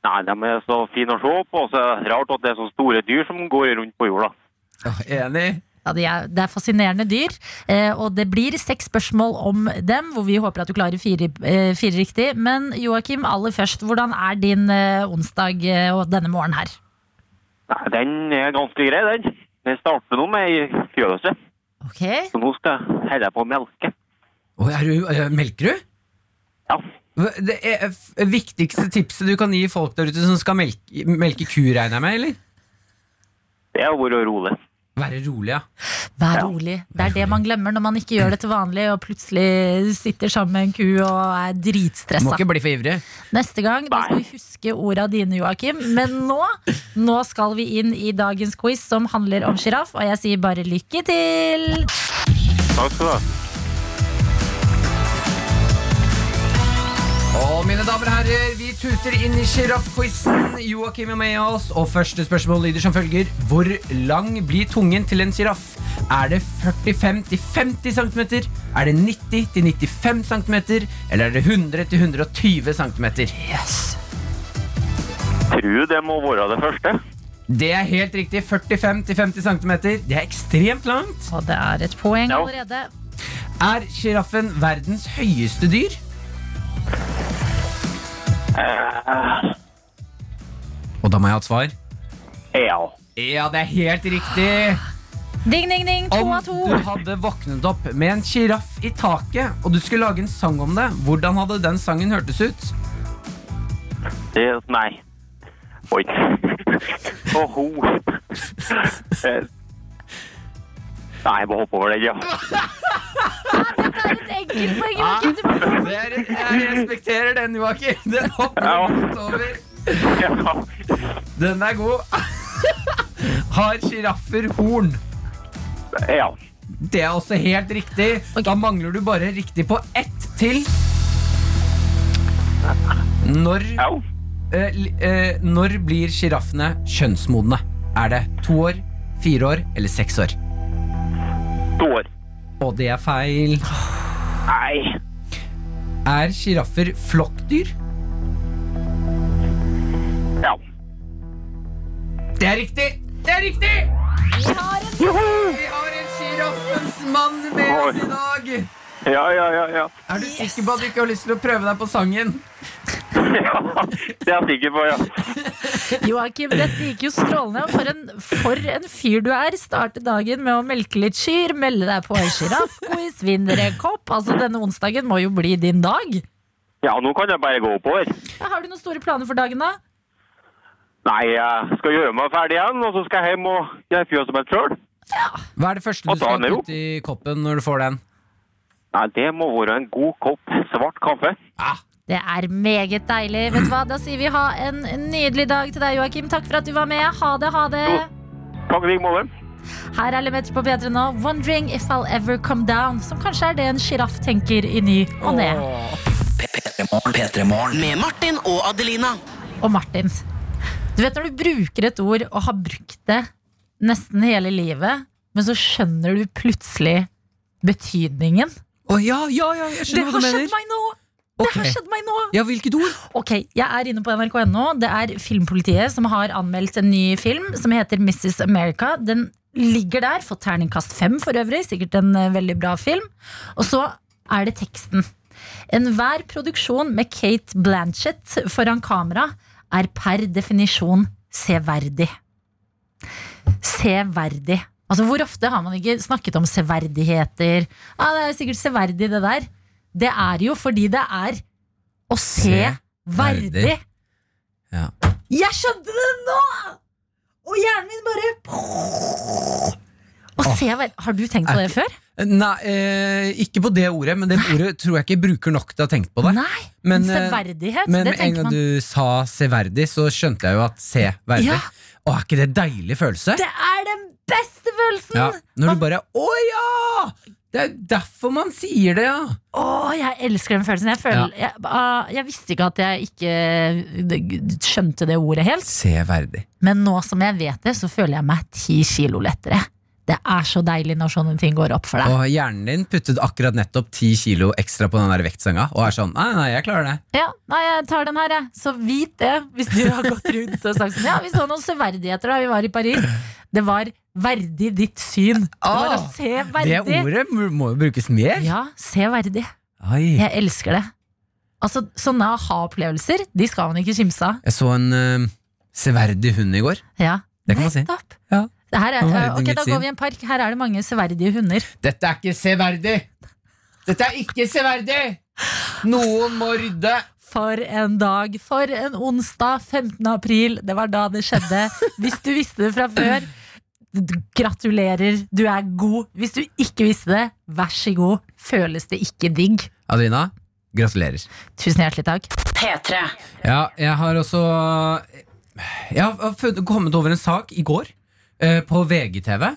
Nei, de er så fine å se på, og så er det rart at det er så store dyr som går rundt på jorda. Enig? Ja, de er, det er fascinerende dyr, eh, og det blir seks spørsmål om dem, hvor vi håper at du klarer fire, eh, fire riktig. Men Joakim, aller først, hvordan er din eh, onsdag eh, og denne morgenen her? Nei, den er ganske grei, den. Den starter nå med ei fjøset, Okay. så nå skal jeg helle på melke. Å, er du, eh, melker du? Ja, Det er f- viktigste tipset du kan gi folk der ute som skal melke, melke ku, regner jeg med, eller? det er å være rolig. Være rolig, ja. Vær Ja. rolig. Det er det man glemmer når man ikke gjør det til vanlig og plutselig sitter sammen med en ku og er Må ikke bli for ivrig. Neste gang da skal vi huske orda dine, Joakim. Men nå, nå skal vi inn i dagens quiz som handler om sjiraff, og jeg sier bare lykke til. Takk skal du ha. Og mine damer og herrer, vi tuter inn i sjiraffquizen. Joakim er med oss, og første spørsmål lyder som følger. Hvor lang blir tungen til en sjiraff? Er det 45-50 cm? Er det 90-95 cm? Eller er det 100-120 cm? Yes. Tror det må være det første. Det er helt riktig. 45-50 cm. Det er ekstremt langt. Og det er et poeng allerede. Er sjiraffen verdens høyeste dyr? Eh, Og da må jeg ha et svar. ja. Ja, det er helt riktig. Ding, ding, ding. To Om av to. du hadde våknet opp med en sjiraff i taket, og du skulle lage en sang om det, hvordan hadde den sangen hørtes ut? Det Nei. Oi. *laughs* Og ho. Eh, Nei, jeg må hoppe over den, ja. *laughs* Det er et enkeltpoeng, Joakim. Du må- Det er, jeg respekterer den, Joakim. Den hopper Ja. godt over. ja. Den er god. *laughs* Har sjiraffer horn? Ja. Det er også helt riktig. Da mangler du bare riktig på ett til. Når, Ja. eh, li- eh, når blir sjiraffene kjønnsmodne? Er det to år, fire år eller seks år? To år. Og det er feil. Nei. Er sjiraffer flokkdyr? Ja. Det er riktig! Det er riktig! Vi har en Vi har en sjiraffens mann med oss i dag. Ja, ja, ja, ja. Er du sikker på at du ikke har lyst til å prøve deg på sangen? *laughs* ja. Det er jeg sikker på, ja. *laughs* Joakim, dette gikk jo strålende. For en, for en fyr du er. Starte dagen med å melke litt kyr, melde deg på en sjiraffquiz, vinne en kopp. Altså, denne onsdagen må jo bli din dag. Ja, nå kan jeg bare gå oppover. Ja, har du noen store planer for dagen, da? Nei, jeg skal gjøre meg ferdig igjen, og så skal jeg hjem og gjøre fjøset mitt sjøl. Hva er det første du skal putte i koppen når du får den? Nei, det må være en god kopp svart kaffe. Det er meget deilig. Vet du hva? Da sier vi ha en nydelig dag til deg, Joakim. Takk for at du var med. Ha det, ha det. Takk i like måte. Her er Lemeter på P3 nå. 'Wondering if I'll ever come down'. Som kanskje er det en sjiraff tenker i ny og ne. P3morgen. Med Martin og Adelina. Og Martin, du vet når du bruker et ord og har brukt det nesten hele livet, men så skjønner du plutselig betydningen. Å ja, ja, ja, jeg Det skjønner hva har skjedd meg nå! Det Ok. har skjedd meg nå! Ja, hvilket ord? Ok, Jeg er inne på nrk.no. Det er Filmpolitiet som har anmeldt en ny film som heter Mrs. America. Den ligger der, fått terningkast fem for øvrig. Sikkert en eh, veldig bra film. Og så er det teksten. Enhver produksjon med Kate Blanchett foran kamera er per definisjon severdig. Severdig. Altså, Hvor ofte har man ikke snakket om severdigheter? Ja, Det er sikkert severdig, det der. Det er jo fordi det er å se se verdig. Ja. Jeg skjønte det nå! Og hjernen min bare Å se verdig. Har du tenkt på det før? Nei, eh, ikke på det ordet, men det ordet tror jeg ikke jeg bruker nok til å ha tenkt på det. Nei. Men, eh, severdighet, Men det med en tenker gang man. du sa severdig, så skjønte jeg jo at se verdig. Ja. Å, er ikke det en deilig følelse? Det er den beste følelsen! Ja, når du bare Å ja! Det er derfor man sier det, ja! Å, jeg elsker den følelsen. Jeg, føler, jeg, uh, jeg visste ikke at jeg ikke skjønte det ordet helt. Se verdig. Men nå som jeg vet det, så føler jeg meg ti kilo lettere. Det er så deilig når sånne ting går opp for deg. Og hjernen din puttet akkurat nettopp ti kilo ekstra på den der vektsenga og er sånn Nei, nei, jeg klarer det. Ja, nei, jeg tar den her, jeg. Så vit det, hvis du har gått rundt og sagt sånn. Ja, vi så noen severdigheter da vi var i Paris. Det var verdig ditt syn. Det var å se verdig. Det ordet må jo brukes mer. Ja, se verdig. Oi. Jeg elsker det. Altså, Sånne aha-opplevelser De skal man ikke kimse av. Jeg så en uh, severdig hund i går. Ja, Det kan man si. Ja. Det her er, Det ok, Da går vi i en park. Her er det mange severdige hunder. Dette er ikke severdig! Dette er ikke severdig! Noen må rydde. For en dag, for en onsdag 15. april. Det var da det skjedde. Hvis du visste det fra før. gratulerer, du er god. Hvis du ikke visste det, vær så god. Føles det ikke digg? Adelina, gratulerer. Tusen hjertelig takk. P3. Ja, jeg har også Jeg har funnet- kommet over en sak i går eh, på VGTV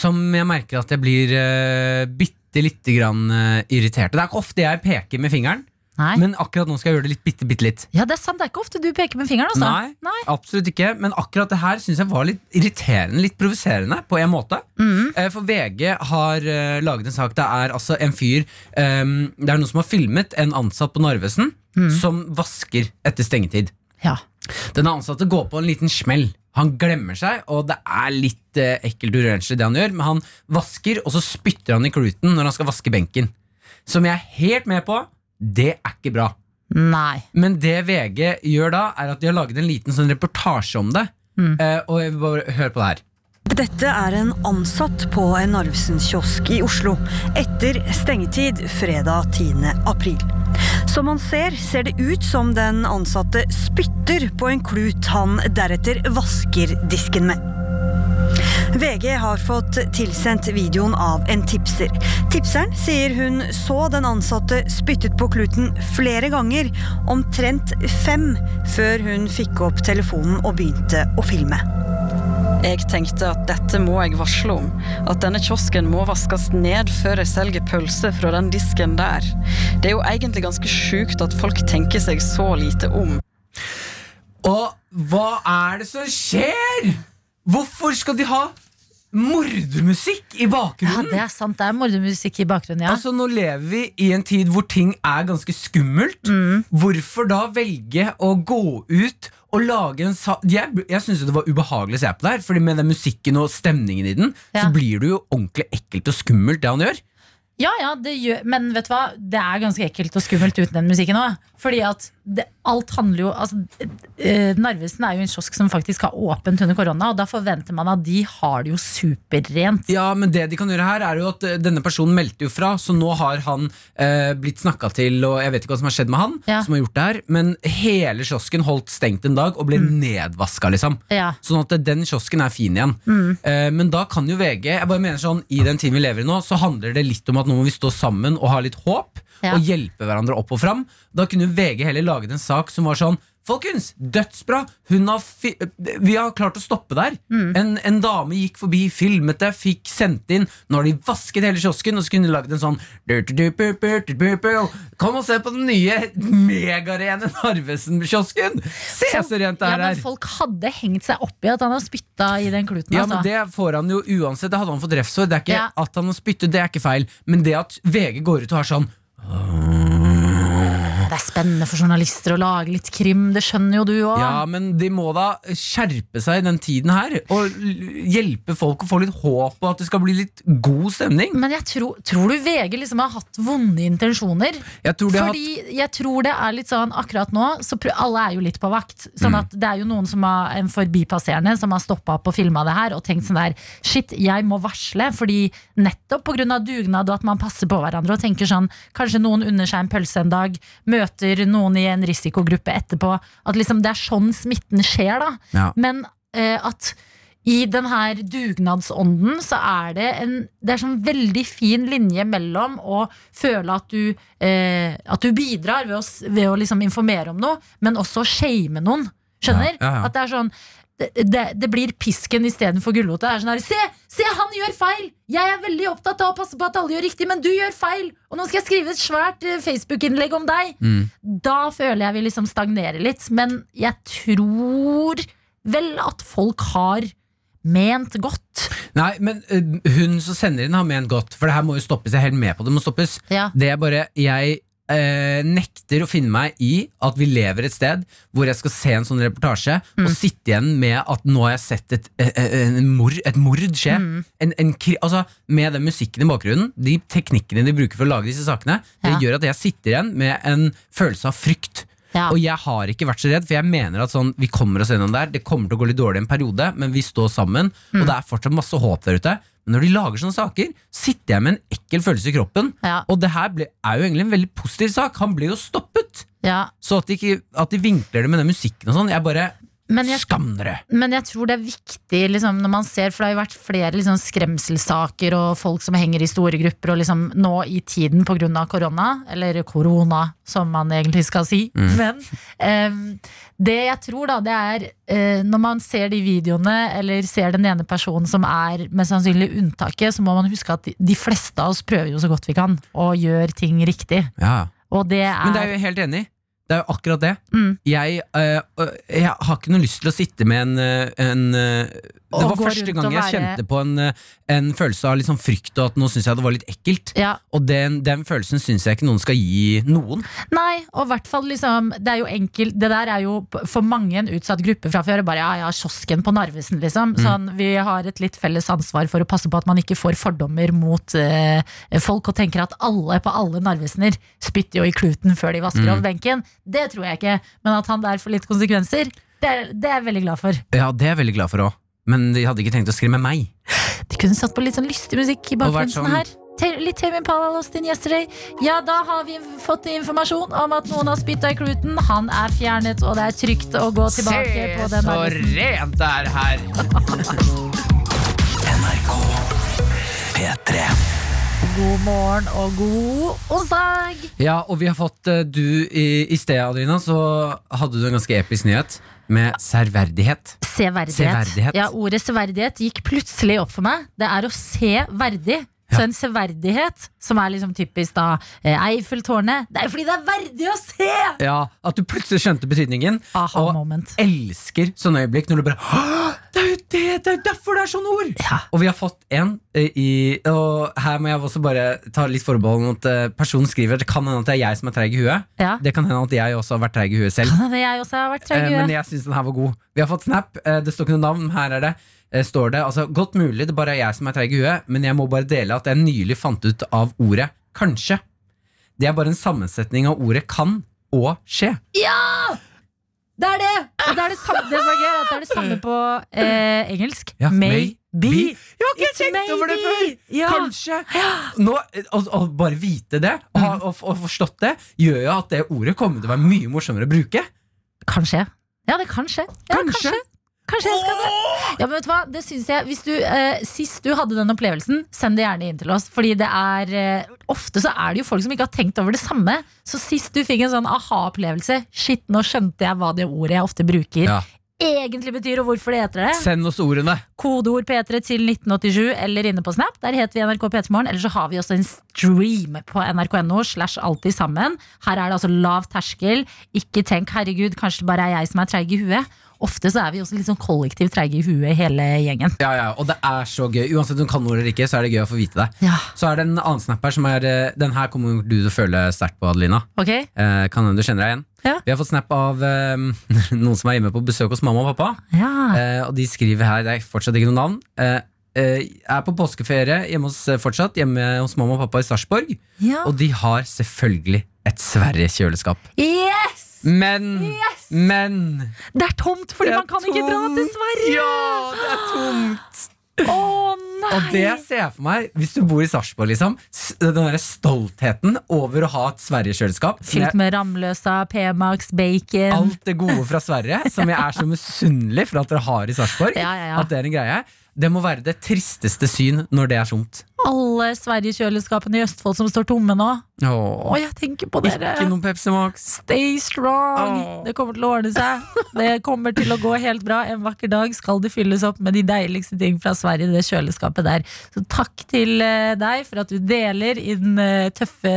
som jeg merker at jeg blir uh, bitte lite grann eh, irritert. Det er ikke ofte jeg peker med fingeren, Nei. men akkurat nå skal jeg gjøre det litt bitte, bitte litt. ja, det er sant. Det er ikke ofte du peker med fingeren. Altså. Nei, absolutt ikke. Men akkurat det her syns jeg var litt irriterende, litt provoserende, på en måte. Eh, For VG har uh, laget en sak. Det er altså en fyr um, Det er noen som har filmet en ansatt på Narvesen som vasker etter stengetid. Ja. Den ansatte går på en liten smell. Han glemmer seg, og det er litt eh, ekkelt urenslig det han gjør, men han vasker, og så spytter han i kluten når han skal vaske benken. Som jeg er helt med på, det er ikke bra. Nei. Men det VG gjør da, er at de har laget en liten sånn reportasje om det. Eh, og jeg vil bare høre på det her. Dette er en ansatt på en Narvesen-kiosk i Oslo etter stengetid fredag 10. april. Som man ser, ser det ut som den ansatte spytter på en klut han deretter vasker disken med. VG har fått tilsendt videoen av en tipser. Tipseren sier hun så den ansatte spyttet på kluten flere ganger, omtrent fem, før hun fikk opp telefonen og begynte å filme. Jeg tenkte at dette må jeg varsle om. At denne kiosken må vaskes ned før jeg selger pølse fra den disken der. Det er jo egentlig ganske sjukt at folk tenker seg så lite om. Og hva er det som skjer?! Hvorfor skal de ha mordermusikk i bakgrunnen? Ja, det er sant. Det er mordermusikk i bakgrunnen, ja. Altså Nå lever vi i en tid hvor ting er ganske skummelt. Hvorfor da velge å gå ut og lage en sa Jeg, jeg syns det var ubehagelig å se på det her, Fordi med den musikken og stemningen i den, Ja. så blir det jo ordentlig ekkelt og skummelt, det han gjør. Ja, ja, det gjør, men vet du hva? Det er ganske ekkelt og skummelt uten den musikken òg. Fordi at det, alt handler jo altså, eh, Narvesen er jo en kiosk som faktisk har åpent under korona, og da forventer man at de har det jo superrent. Ja, men det de kan gjøre her er jo at eh, denne personen meldte jo fra, så nå har han eh, blitt snakka til, og jeg vet ikke hva som har skjedd med han, Ja. som har gjort det her, men hele kiosken holdt stengt en dag og ble nedvaska, liksom. Ja. Sånn at den kiosken er fin igjen. Eh, men da kan jo VG Jeg bare mener sånn, I den tiden vi lever i nå, så handler det litt om at nå må vi stå sammen og ha litt håp. Ja. Og hjelpe hverandre opp og fram. Da kunne VG heller laget en sak som var sånn Folkens, dødsbra! Hun har vi har klart å stoppe der. En, en dame gikk forbi, filmet det, fikk sendt inn. Nå har de vasket hele kiosken, og så kunne de laget en sånn Kom og se på den nye megarene Narvesen-kiosken! Se så rent det Ja, her er! folk hadde hengt seg opp i at han har spytta i den kluten. Ja, altså. men Det får han jo uansett. Det hadde han fått refs for. Det er ikke Ja. At han har spyttet, det er ikke feil. Men det at VG går ut og har sånn Det er spennende for journalister å lage litt krim, det skjønner jo du òg. Ja, men de må da skjerpe seg i den tiden her og hjelpe folk å få litt håp, og at det skal bli litt god stemning. Men jeg tror, tror du VG liksom har hatt vonde intensjoner? Jeg tror Fordi jeg tror det er litt sånn akkurat nå så Alle er jo litt på vakt. Sånn Mm. at det er jo noen som har en forbipasserende som har stoppa opp og filma det her og tenkt sånn der Shit, jeg må varsle. Fordi nettopp pga. dugnad og at man passer på hverandre og tenker sånn Kanskje noen unner seg en pølse en dag, møter noen i en risikogruppe etterpå. At liksom det er sånn smitten skjer, da. Ja. Men eh, at i den her dugnadsånden så er det en Det er sånn veldig fin linje mellom å føle at du eh, At du bidrar ved å, ved å liksom informere om noe, men også shame noen. Skjønner? Ja, ja, ja. At det er sånn det, det, det blir pisken istedenfor gulrota. Sånn her, se, se, han gjør feil! Jeg er veldig opptatt av å passe på at alle gjør riktig, men du gjør feil! Og nå skal jeg skrive et svært eh, Facebook-innlegg om deg! Mm. Da føler jeg vi liksom stagnerer litt. Men jeg tror vel at folk har ment godt. Nei, men øh, hun som sender inn, har ment godt, for det her må jo stoppes. Jeg er helt med på det. det må stoppes. Ja. Det er bare Jeg eh, nekter å finne meg i at vi lever et sted hvor jeg skal se en sånn reportasje og sitte igjen med at nå har jeg sett et, et, et, mord, et mord skje. En, en, altså, med den musikken i bakgrunnen, de teknikkene de bruker for å lage disse sakene, det Ja. gjør at jeg sitter igjen med en følelse av frykt. Ja. Og jeg har ikke vært så redd, for jeg mener at sånn, vi kommer oss gjennom der. Det kommer til å gå litt dårlig en periode, men vi står sammen, Mm. og det er fortsatt masse håp der ute. Men når de lager sånne saker, sitter jeg med en ekkel følelse i kroppen. Ja. Og det her ble, er jo egentlig en veldig positiv sak. Han ble jo stoppet. Ja. Så at de, ikke, at de vinkler det med den musikken og sånn, jeg bare Men jeg, Skam dere! men jeg tror det er viktig liksom, når man ser, for det har jo vært flere liksom, skremselssaker og folk som henger i store grupper, og liksom, nå i tiden pga. korona, eller korona som man egentlig skal si. *laughs* Men eh, det jeg tror da, det er eh, når man ser de videoene, eller ser den ene personen som er mest sannsynlig unntaket, så må man huske at de, fleste av oss prøver jo så godt vi kan, og gjør ting riktig. Ja. Og det er, Men det er jo helt enig. Det er jo akkurat det. Mm. Jeg, øh, øh, jeg har ikke noe lyst til å sitte med en, øh, en øh, Det Og var første gang jeg være- kjente på en, øh, en følelse av sånn frykt, og at nå syns jeg det var litt ekkelt. ja, Og den, den følelsen syns jeg ikke noen skal gi noen. Nei, og i hvert fall liksom Det er jo enkelt Det der er jo for mange en utsatt gruppe fra før. Bare ja, ja, kiosken på Narvesen, liksom. Sånn, vi har et litt felles ansvar for å passe på at man ikke får fordommer mot eh, folk og tenker at alle på alle Narvesener spytter jo i kluten før de vasker over benken. Det tror jeg ikke. Men at han der får litt konsekvenser, det er, det er jeg veldig glad for. Ja, det er jeg veldig glad for òg. Men de hadde ikke tenkt å skremme meg. De kunne satt på litt sånn lystig musikk i bakgrunnen sånn- her. Te- Litt Tame Impala Lost in Yesterday. Ja, da har vi fått informasjon om at noen har spytta i kluten. Han er fjernet, og det er trygt å gå tilbake på den Narvesen. rent det er her! *laughs* NRK P3 God morgen og god onsdag! Ja, og vi har fått eh, du i, I sted, Adrina, så hadde du en ganske episk nyhet med serverdighet. Severdighet. Severdighet. Ja, ordet severdighet gikk plutselig opp for meg. Det er å se verdig. Så en severdighet, som er liksom typisk da eh, Eiffeltårnet, det er jo fordi det er verdig å se! Ja, At du plutselig skjønte betydningen. Aha og moment. elsker sånne øyeblikk når du bare «Åh, Det er jo det! Det er derfor det er sånne ord! Ja. Og vi har fått en eh, i Og her må jeg også bare ta litt forbehold om at eh, personen skriver Det kan hende at det er jeg som er treig i huet. Ja. Det kan hende at jeg også har vært treig i huet selv. Kan hende jeg også har vært treig i huet men jeg syns den her var god. Vi har fått snap. eh, det står ikke noe navn. Her er det. Eh, står det altså, Godt mulig det bare er jeg som er treig i huet, men jeg må bare dele at jeg nylig fant ut av ordet kanskje. Det er bare en sammensetning av ordet kan og skje. Ja! Det er det! Og det er det samme, det er gøy, det er det samme på eh, engelsk. Ja, May be. be. Jeg har ikke It's tenkt over det før! Ja. Kanskje. Nå, å, å bare vite det, og, og, og forstått det, gjør jo at det ordet kommer til å være mye morsommere å bruke. Kanskje. Ja, det kan skje. Ja, Kanskje. kanskje. Kanskje jeg skal det. Ja, men vet du hva? Det synes jeg Hvis du, eh, Sist du hadde den opplevelsen, send det gjerne inn til oss. Fordi det er eh, ofte så er det jo folk som ikke har tenkt over det samme. Så sist du fikk en sånn aha-opplevelse Shit, nå skjønte jeg hva det ordet jeg ofte bruker, Ja. egentlig betyr, og hvorfor det heter det. Send oss ordene. Kodeord P3 til 1987 eller inne på Snap. Der heter vi NRK P3morgen. Eller så har vi også en stream på nrk.no slash alltid sammen. Her er det altså lav terskel. Ikke tenk 'herregud, kanskje det bare er jeg som er treig i huet'. Ofte så er vi også litt sånn kollektivt treige i huet, hele gjengen. Ja, ja, Og det er så gøy. Uansett om du kan ord eller ikke, så er det gøy å få vite det. Ja, Så er det en annen snap her som er eh, Den her kommer du til å føle sterkt på, Adelina. ok? Eh, kan hende du kjenner deg igjen. Ja. Vi har fått snap av eh, *laughs* noen som er hjemme på besøk hos mamma og pappa. Ja. Eh, og de skriver her, det er fortsatt ikke noe navn. Eh, eh, er på påskeferie hjemme hos, eh, fortsatt hjemme hos mamma og pappa i Sarpsborg. ja. Og de har selvfølgelig et Sverige-kjøleskap. Yes! Men, Yes! men Det er tomt fordi er man kan ikke dra til. Sverige! Ja, det er tomt! Å nei! Og det jeg ser for meg, hvis du bor i Sarpsborg, liksom. Den der stoltheten over å ha et Sverige-kjøleskap. Fylt med Ramløsa, P-Max, bacon. Alt det gode fra Sverige, som jeg er så *laughs* misunnelig for at dere har i Sarpsborg. Ja, ja, ja. At det er en greie Det må være det tristeste syn når det er tomt. Alle Sverige-kjøleskapene i Østfold som står tomme nå. Å, Åh, jeg tenker på dere. ikke noen Pepsi Max. Stay strong! Åh. Det kommer til å ordne seg. Det kommer til å gå helt bra. En vakker dag skal det fylles opp med de deiligste ting fra Sverige, det kjøleskapet der. Så takk til eh, deg for at du deler i den eh, tøffe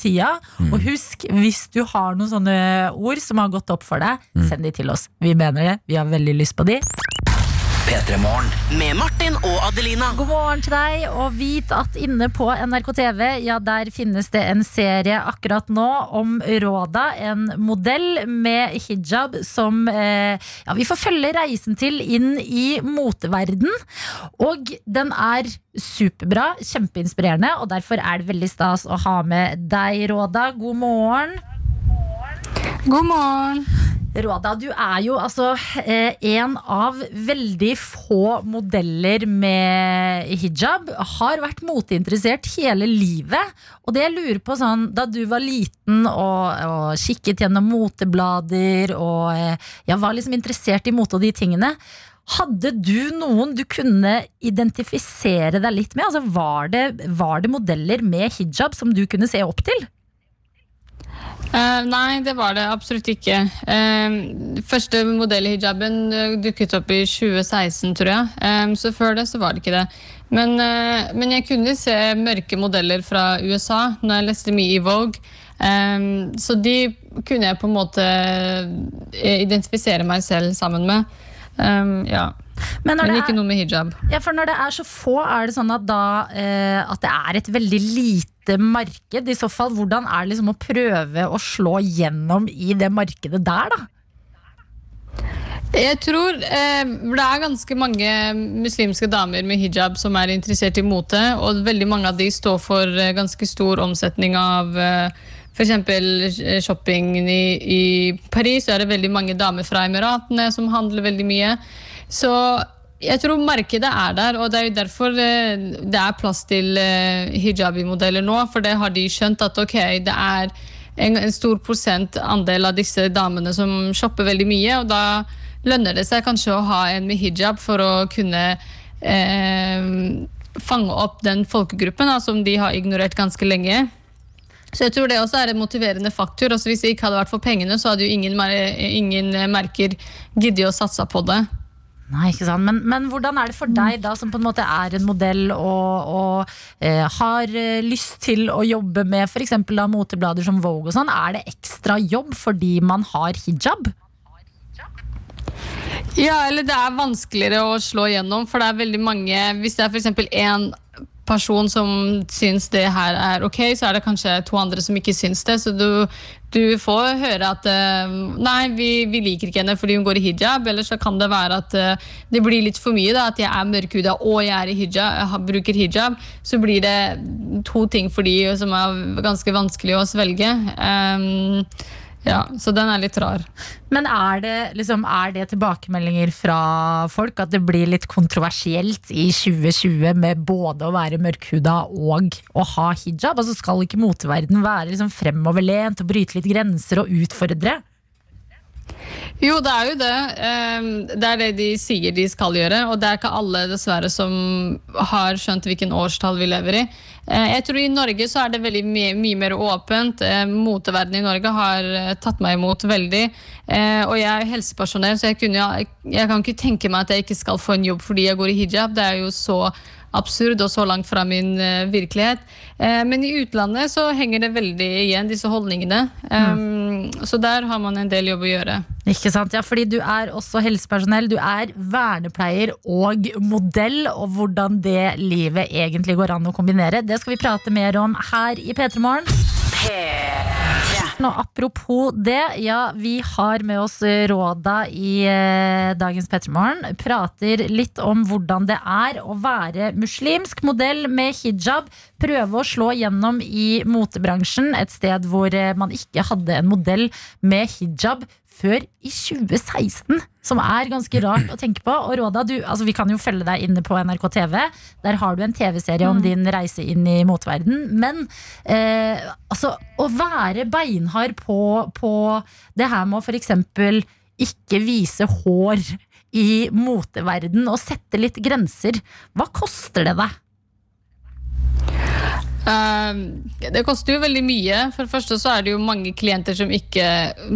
tida. Og husk, hvis du har noen sånne ord som har gått opp for deg, send de til oss. Vi mener det. Vi har veldig lyst på de. P3 Morgen. Med Martin og Adelina. God morgen til deg, og vit at inne på NRK TV, ja, der finnes det en serie akkurat nå om Råda, en modell med hijab som eh, ja, vi får følge reisen til inn i moteverden. Og den er superbra, kjempeinspirerende, og derfor er det veldig stas å ha med deg, Råda. God morgen. God morgen. Råda, du er jo altså eh, en av veldig få modeller med hijab. Har vært moteinteressert hele livet. Og det jeg lurer på sånn, da du var liten og, og kikket gjennom moteblader og eh, ja, var liksom interessert i mote og de tingene. Hadde du noen du kunne identifisere deg litt med? Altså, var, det, var det modeller med hijab som du kunne se opp til? Eh, nei, det var det absolutt ikke. Uh, første modellhijaben uh, dukket opp i 2016, tror jeg. Um, så før det så var det ikke det. Men, men, jeg kunne se mørke modeller fra USA når jeg leste mye i Vogue. Um, så de kunne jeg på en måte identifisere meg selv sammen med. Um, ja. Men, Men ikke er, noe med hijab. Ja, for Når det er så få, er det sånn at, da, eh, at det er et veldig lite marked? I så fall, Hvordan er det liksom å prøve å slå gjennom i det markedet der, da? Jeg tror eh, det er ganske mange muslimske damer med hijab som er interessert i mote, og veldig mange av de står for eh, ganske stor omsetning av eh, F.eks. shopping shoppingen i, i Paris, så er det veldig mange damer fra Emiratene som handler veldig mye. Så jeg tror markedet er der, og det er jo derfor eh, det er plass til eh, hijabi-modeller nå. For det har de skjønt at ok, det er en, en stor prosentandel av disse damene som shopper veldig mye, og da lønner det seg kanskje å ha en med hijab for å kunne eh, fange opp den folkegruppen da, som de har ignorert ganske lenge. Så jeg tror det også er en motiverende faktor. Altså, hvis det ikke hadde vært for pengene, så hadde jo ingen, ingen merker giddet å satse på det. Nei, ikke sant. Men, men, hvordan er det for deg, da, som på en måte er en modell og, og eh, har eh, lyst til å jobbe med f.eks. moteblader som Vogue og sånn. Er det ekstra jobb fordi man har hijab? Ja, eller det er vanskeligere å slå igjennom, for det er veldig mange Hvis det er f.eks. én person som syns det her er ok, så er det kanskje to andre som ikke syns det. Så du, du får høre at uh, nei, vi, vi, liker ikke henne fordi hun går i hijab. Eller så kan det være at uh, det blir litt for mye. da, At jeg er mørkhuda og jeg er i hijab, bruker hijab. Så blir det to ting for de som er ganske vanskelig å svelge. Um, ja, Så den er litt rar. Men er det, liksom, er det, tilbakemeldinger fra folk at det blir litt kontroversielt i 2020 med både å være mørkhuda og å ha hijab? Altså Skal ikke moteverden være liksom fremoverlent og bryte litt grenser og utfordre? Jo, det er jo det. Ehm, det er det de sier de skal gjøre. Og det er ikke alle dessverre som har skjønt hvilken årstall vi lever i. Eh, jeg tror I Norge så er det veldig mye, mye mer åpent. Eh, moteverdenen i Norge har eh, tatt meg imot veldig. Og jeg er helsepersonell, så jeg, kunne, jeg kan ikke tenke meg at jeg ikke skal få en jobb fordi jeg går i hijab. Det er jo så absurd og så langt fra min uh, virkelighet. Uh, men i utlandet så henger det veldig igjen, disse holdningene. Um, mm. Så der har man en del jobb å gjøre. Ikke sant, ja, fordi Du er også helsepersonell, du er vernepleier og modell. Og hvordan det livet egentlig går an å kombinere, det skal vi prate mer om her i P3 Morgen. Og apropos det, ja, vi har med oss Råda i eh, dagens Pettermorgen. Prater litt om hvordan det er å være muslimsk modell med hijab. Prøve å slå gjennom i motebransjen, et sted hvor eh, man ikke hadde en modell med hijab før i 2016. Som er ganske rart å tenke på. Og Råda, du, altså vi kan jo følge deg inne på NRK TV. Der har du en TV-serie om mm. din reise inn i motverden. Men eh, altså, å være beinhard på, på det her med å f.eks. ikke vise hår i moteverden og sette litt grenser, hva koster det deg? Uh, det koster jo veldig mye. For det første så er det jo mange klienter som ikke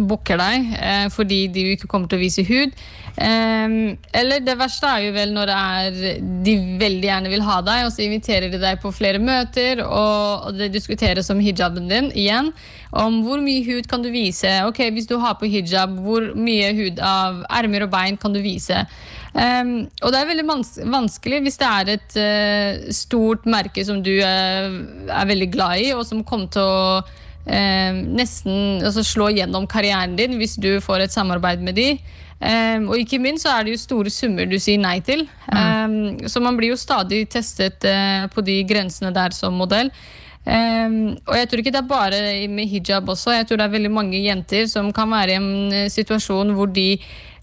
booker deg uh, fordi de ikke kommer til å vise hud. Um, eller det verste er jo vel når er de veldig gjerne vil ha deg, og så inviterer de deg på flere møter, og det diskuteres om hijaben din igjen. Om hvor mye hud kan du vise. Ok, Hvis du har på hijab, hvor mye hud av ermer og bein kan du vise? Um, og det er veldig vanskelig hvis det er et uh, stort merke som du uh, er veldig glad i, og som kommer til å uh, nesten altså slå gjennom karrieren din hvis du får et samarbeid med de. Um, og ikke minst så er det jo store summer du sier nei til. Um, så man blir jo stadig testet på de grensene der som modell. Um, og jeg tror ikke det er bare med hijab også. Jeg tror det er veldig mange jenter som kan være i en eh, situasjon hvor de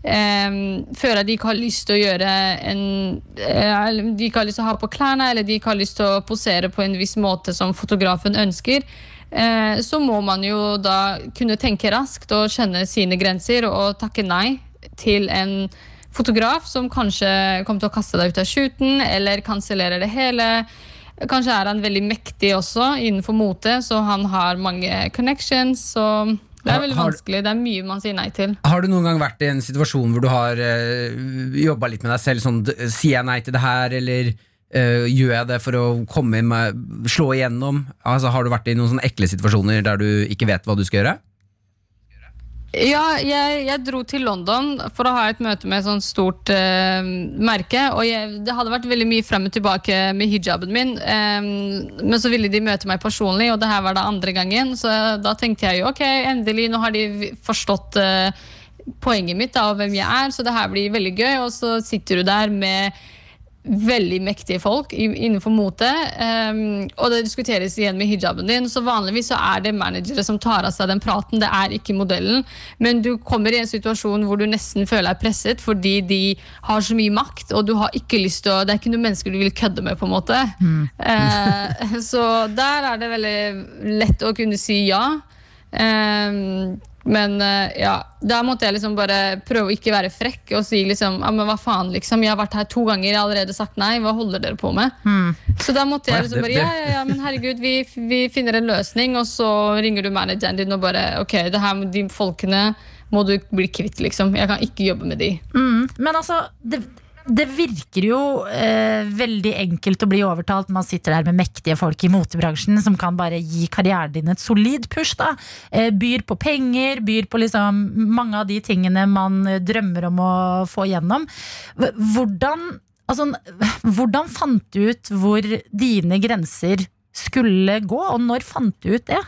føler at de ikke har lyst til å gjøre en eh, De ikke har lyst til å ha på klærne, eller de ikke har lyst til å posere på en viss måte som fotografen ønsker. Eh, så må man jo da kunne tenke raskt og kjenne sine grenser og takke nei til en fotograf som kanskje kommer til å kaste deg ut av shooten eller kansellerer det hele. Kanskje er han veldig mektig også innenfor mote, så han har mange connections. Så det er veldig har- vanskelig. Det er mye man sier nei til. Har du noen gang vært i en situasjon hvor du har uh, jobba litt med deg selv? Sånn, Sier jeg nei til det her, eller eh, gjør jeg det for å komme med, slå igjennom? Altså, har du vært i noen sånne ekle situasjoner der du ikke vet hva du skal gjøre? Ja, jeg, jeg dro til London for å ha et møte med et sånt stort eh, merke. Og jeg, det hadde vært veldig mye frem og tilbake med hijaben min. eh, men så ville de møte meg personlig, og det her var da andre gangen. Så da tenkte jeg jo ok, endelig, nå har de forstått eh, poenget mitt da, og hvem jeg er, så det her blir veldig gøy. Og så sitter du der med veldig mektige folk innenfor mote. Um, og det diskuteres igjen med hijaben din. Så vanligvis så er det managere som tar av seg den praten. Det er ikke modellen. Men du kommer i en situasjon hvor du nesten føler deg presset fordi de har så mye makt, og du har ikke lyst til å Det er ikke noen mennesker du vil kødde med, på en måte. Eh, *laughs* så der er det veldig lett å kunne si ja. Ehm, men eh, ja, da måtte jeg liksom bare prøve å ikke være frekk og si liksom ja, men hva faen, liksom. Jeg har vært her to ganger, jeg har allerede sagt nei. Hva holder dere på med? Så da måtte jeg liksom bare ja, ja, ja, men herregud, vi, vi finner en løsning, og så ringer du manageren din og bare ok, det her med de folkene må du bli kvitt, liksom. Jeg kan ikke jobbe med de. Mm, men altså, det, det virker jo eh, veldig enkelt å bli overtalt. Man sitter der med mektige folk i motebransjen som kan bare gi karrieren din et solid push. da eh, Byr på penger, byr på liksom mange av de tingene man drømmer om å få gjennom. Hvordan, altså, hvordan fant du ut hvor dine grenser skulle gå, og når fant du ut det?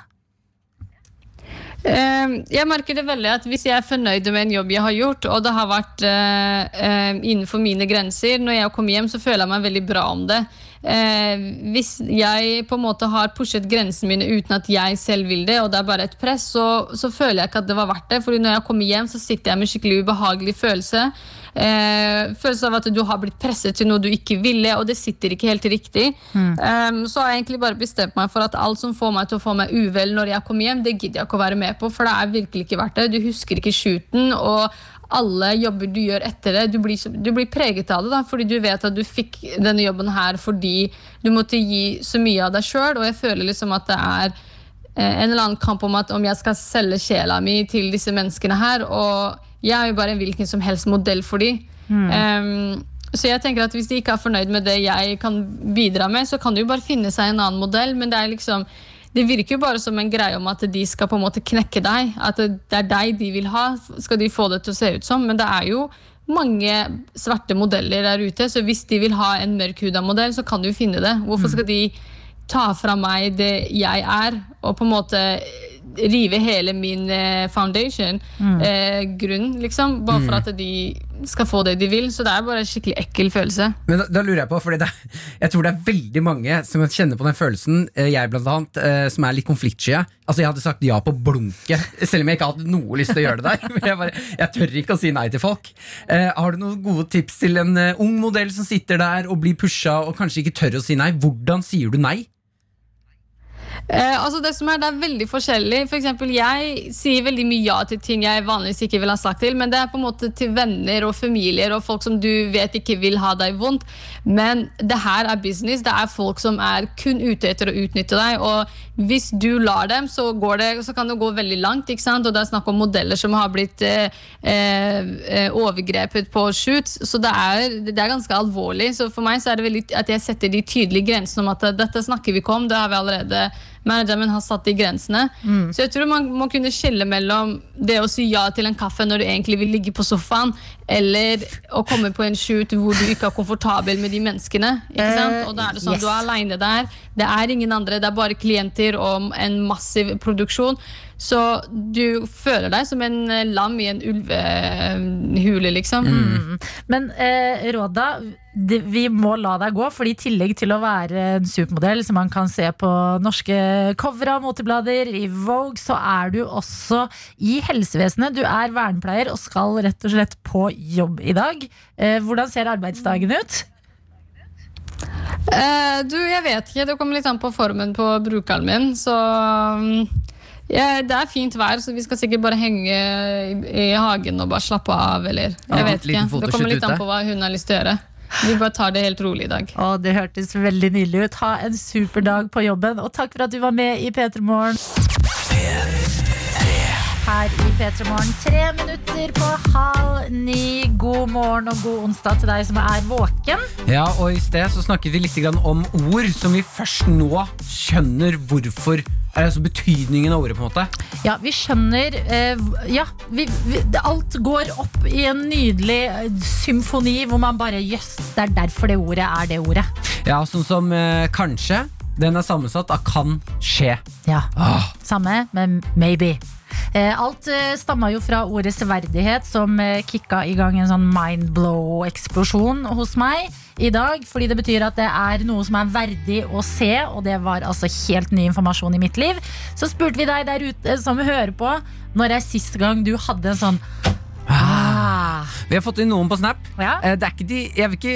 Eh, jeg merker det veldig at hvis jeg er fornøyd med en jobb jeg har gjort, og det har vært eh, eh, innenfor mine grenser, når jeg kommer hjem, så føler jeg meg veldig bra om det. Eh, hvis jeg på en måte har pushet grensene mine uten at jeg selv vil det, og det er bare et press, så, så føler jeg ikke at det var verdt det. Fordi når jeg kommer hjem, så sitter jeg med skikkelig ubehagelig følelse. Eh, følelse av at du har blitt presset til noe du ikke ville, og det sitter ikke helt riktig. Um, så har jeg egentlig bare bestemt meg for at alt som får meg til å få meg uvel når jeg kommer hjem, det gidder jeg ikke å være med på, for det er virkelig ikke verdt det. Du husker ikke shooten, og alle jobber du gjør etter det, du blir, du blir preget av det, da, fordi du vet at du fikk denne jobben her fordi du måtte gi så mye av deg sjøl, og jeg føler liksom at det er eh, en eller annen kamp om at om jeg skal selge sjela mi til disse menneskene her, og jeg er jo bare en hvilken som helst modell for de. Um, så jeg tenker at hvis de ikke er fornøyd med det jeg kan bidra med, så kan de jo bare finne seg en annen modell, men det er liksom det virker jo bare som en greie om at de skal på en måte knekke deg. At det er deg de vil ha, skal de få det til å se ut som. Men det er jo mange svarte modeller der ute, så hvis de vil ha en mørkhuda modell, så kan de jo finne det. Hvorfor skal de ta fra meg det jeg er, og på en måte rive hele min foundation, foundation, eh, grunn, liksom, bare for at de skal få det de vil. Så det er bare en skikkelig ekkel følelse. Men da, da lurer jeg på, fordi det, er- jeg tror det er veldig mange som kjenner på den følelsen, eh, jeg blant annet, eh, som er litt konfliktsky. Altså, jeg hadde sagt ja på blunket, selv om jeg ikke hadde noe lyst til å gjøre det der. *laughs* Men jeg, bare, jeg tør ikke å si nei til folk. Eh, har du noen gode tips til en eh, ung modell som sitter der og blir pusha og kanskje ikke tør å si nei? Hvordan sier du nei? Eh, altså det som er, det er veldig forskjellig. For eksempel, jeg sier veldig mye ja til ting jeg vanligvis ikke ville ha sagt til, men det er på en måte til venner og familier og folk som du vet ikke vil ha deg vondt. Men det her er business. Det er folk som er kun ute etter å utnytte deg. Og hvis du lar dem, så, det, så kan det gå veldig langt. ikke sant? Og det er snakk om modeller som har blitt eh, eh, overgrepet på shoots. Så det er, det er ganske alvorlig. Så for meg så er det veldig at jeg setter de tydelige grensene om at eh, dette snakker vi ikke om. Det har vi allerede Manageren min har satt de grensene. Så jeg tror man må kunne skille mellom det å si ja til en kaffe når du egentlig vil ligge på sofaen, eller å komme på en shoot hvor du ikke er komfortabel med de menneskene. Ikke sant? Og da er det sånn, yes. Du er aleine der. Det er ingen andre, det er bare klienter og en massiv produksjon. Så du føler deg som en eh, lam i en ulvehule, liksom. Mm. Men eh, Råda, vi må la deg gå, for i tillegg til å være en supermodell som man kan se på norske cover av moteblader, i Vogue, så er du også i helsevesenet. Du er vernepleier og skal rett og slett på jobb i dag. Eh, hvordan ser arbeidsdagen ut? Eh, du, jeg vet ikke. Det kommer litt an på formen på brukeren min. Så um, ja, det er fint vær, så vi skal sikkert bare henge i, i hagen og bare slappe av. Eller jeg Ja, vet ikke. Det kommer litt an på hva hun har lyst til å gjøre. Vi bare tar det helt rolig i dag. Å, det hørtes veldig nydelig ut. Ha en super dag på jobben, og takk for at du var med i P3 Morgen. Her i P3 Morgen, tre minutter på halv ni. God morgen og god onsdag til deg som er våken. Ja, og I sted så snakket vi litt om ord som vi først nå skjønner hvorfor er altså betydningen av ordet. på en måte Ja, vi skjønner eh, Ja, vi, vi, alt går opp i en nydelig eh, symfoni hvor man bare Jøss, det er derfor det ordet er det ordet. Ja, Sånn som eh, kanskje. Den er sammensatt av kan skje. Ja. Ah, Samme med maybe. Eh, alt stammer stamma jo fra ordet severdighet, som eh, kicka i gang en sånn mindblow-eksplosjon hos meg i dag. Fordi det betyr at det er noe som er verdig å se, og det var altså helt ny informasjon i mitt liv. Så spurte vi deg der ute som hører på, når er sist gang du hadde en sånn ah. vi har fått inn noen på Snap. Ja, Eh, det, er ikke de, jeg ikke,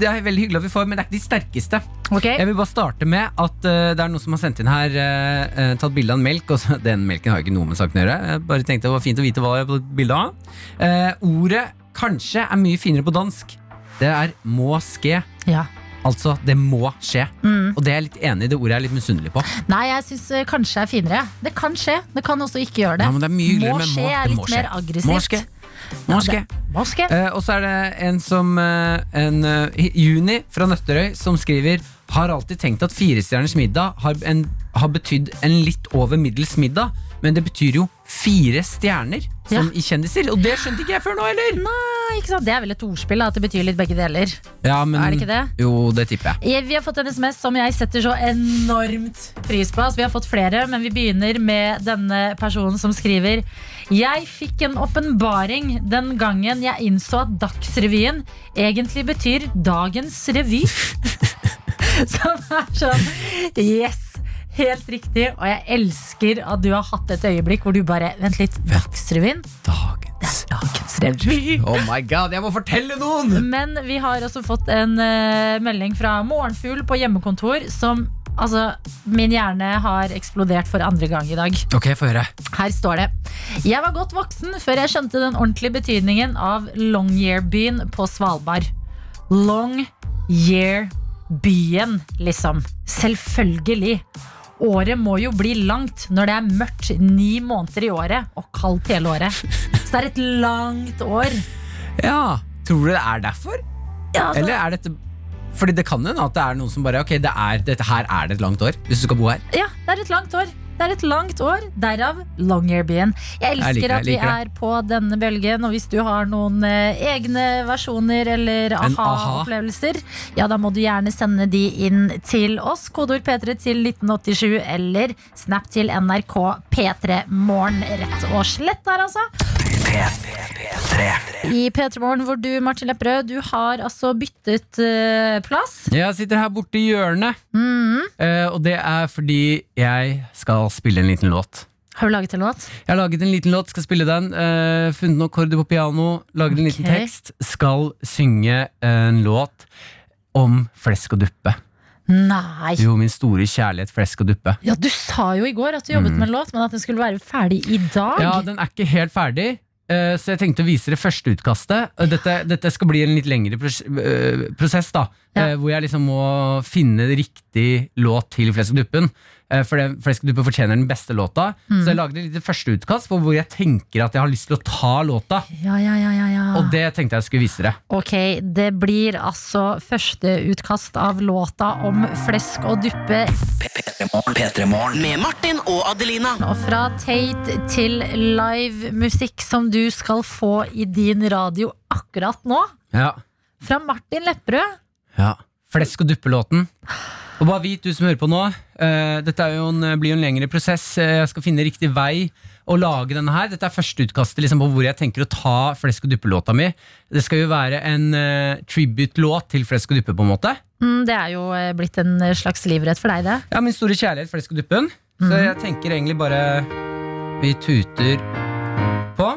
det er veldig hyggelig at vi får, men det er ikke de sterkeste. Okay. Jeg vil bare starte med at eh, det er noen som har sendt inn her eh, tatt bilde av en melk. Og så, *laughs* den melken har jo ikke noe med saken å gjøre. Jeg bare tenkte det var fint å vite hva jeg har bilde av. Eh, ordet kanskje er mye finere på dansk. Det er må ske. Ja. Altså, det må skje. Mm. Og det er jeg litt enig i. Det ordet er litt misunnelig på. Nei, jeg syns kanskje er finere. Det kan skje. Det kan også ikke gjøre det. Ja, men det er må skje må. er Det litt må skje. mer aggressivt. Må skje. Eh, og så er det en som eh, en, eh, Juni fra Nøtterøy som skriver Har alltid tenkt at firestjerners middag har, en, har betydd en litt over middels middag, men det betyr jo fire stjerner, som i kjendiser. Og det skjønte ikke jeg før nå, heller! Nei, ikke sant? Det er vel et ordspill, da, at det betyr litt begge deler. Ja, men, Er det ikke det? Jo, det tipper jeg. Vi har fått en SMS som jeg setter så enormt pris på. Altså, vi har fått flere, men vi begynner med denne personen som skriver Jeg fikk en åpenbaring den gangen jeg innså at Dagsrevyen egentlig betyr Dagens revy. *laughs* som er sånn Yes! Helt riktig. Og jeg elsker at du har hatt et øyeblikk hvor du bare Vent litt, Dagsrevyen? Dagens Dagens revy. *laughs* Oh my god, jeg må fortelle noen! Men vi har også fått en uh, melding fra Morgenfugl på hjemmekontor som Altså, min hjerne har eksplodert for andre gang i dag. Ok, få høre. Her står det Jeg var godt voksen før jeg skjønte den ordentlige betydningen av Longyearbyen på Svalbard. Longyearbyen, liksom. Selvfølgelig. Året må jo bli langt når det er mørkt ni måneder i året og kaldt hele året. Så det er et langt år. Ja, Tror du det er derfor? Ja, altså, Eller er dette Fordi det kan jo hende at det er noen som bare Ok, det er, dette her er det et langt år hvis du skal bo her. Ja, det er et langt år. Det er et langt år, derav Longyearbyen. Jeg elsker Jeg liker at vi er på denne bølgen, og hvis du har noen eh, egne versjoner eller En aha. aha-opplevelser, ja, da må du gjerne sende de inn til oss. Kodeord P3 til 1987 eller snap til NRK P3 Morgen. Rett og slett der, altså. I P3 Morgen hvor du, Martin Lepperød, du har altså byttet uh, plass. Jeg sitter her borte i hjørnet, mm. uh, og det er fordi jeg skal spille en liten låt. Har du laget en låt? Jeg har laget en liten låt, skal spille den. Uh, funnet noen akkorder på piano, laget en liten tekst. Skal synge en låt om flesk og duppe. Nei. Jo, min store kjærlighet flesk og duppe. Ja, Du sa jo i går at du jobbet med en låt, men at den skulle være ferdig i dag. Mm. Ja, den er ikke helt ferdig. Eh, Så jeg tenkte å vise det første utkastet. Eh, Dette, dette skal bli en litt lengre pros eh, prosess, da. Ja. Hvor jeg liksom må finne riktig låt til Flesk og duppen. eh, For Fleskeduppen fortjener den beste låta. Mm. Så jeg lagde et lite første utkast på hvor jeg tenker at jeg har lyst til å ta låta. Ja, ja, ja, ja, ja. Og det tenkte jeg skulle vise dere. Ok, det blir altså første utkast av låta om flesk og duppe. P3morgen. Med Martin og Adelina. Og fra Tate til live musikk som du skal få i din radio akkurat nå. Ja. Fra Martin Lepperød. ja. Flesk og duppe-låten. Og bare vit, du som hører på nå, uh, dette er jo en, blir jo en lengre prosess. Eh, Jeg skal finne riktig vei å lage denne her. Dette er førsteutkastet liksom, på hvor jeg tenker å ta Flesk og duppe-låta mi. Det skal jo være en uh, tribute-låt til Flesk og duppe, på en måte. Mm, det er jo eh, blitt en slags livrett for deg, det. Ja, min store kjærlighet, Flesk og duppen. Så jeg tenker egentlig bare vi tuter på.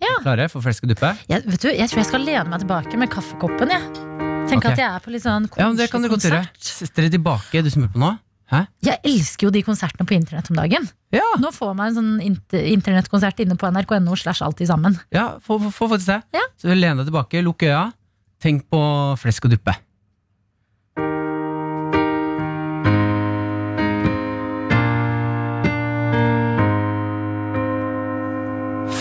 Ja. Klare for Flesk og duppe? Jeg, vet du, jeg tror jeg skal lene meg tilbake med kaffekoppen. Jeg. Tenk okay. at jeg er på litt sånn konsert. Ja, men Det kan du godt gjøre. Sett dere tilbake, du som hører på nå. Hæ? Jeg elsker jo de konsertene på internett om dagen. Ja, Nå får man en sånn inter internettkonsert inne på nrk.no slash alltid sammen. ja få, faktisk det. Ja. Så len deg tilbake, lukk øya. Tenk på flesk og duppe.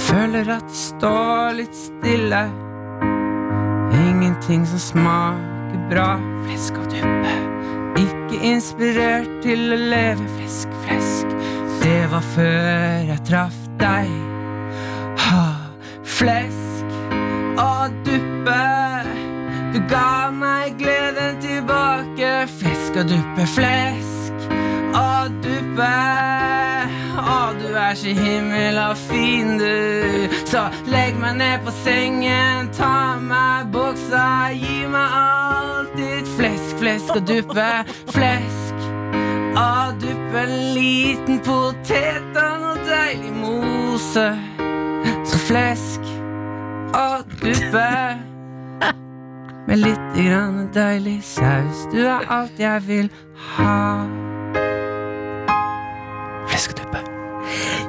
Føler at det står litt stille. Ingenting som smaker bra. Flesk og duppe. Ikke inspirert til å leve flesk, flesk. Det var før jeg traff deg. Ha, flesk og duppe. Du ga meg gleden tilbake. Flesk og duppe, flesk og duppe. Å, du er så himmela fin, du. Så legg meg ned på sengen, ta meg buksa, gi meg alt ditt flesk, flesk og duppe, flesk og duppe. En liten potet og noe deilig mose. Så flesk og duppe. Med litt grann deilig saus. Du er alt jeg vil ha. Flesk og duppe.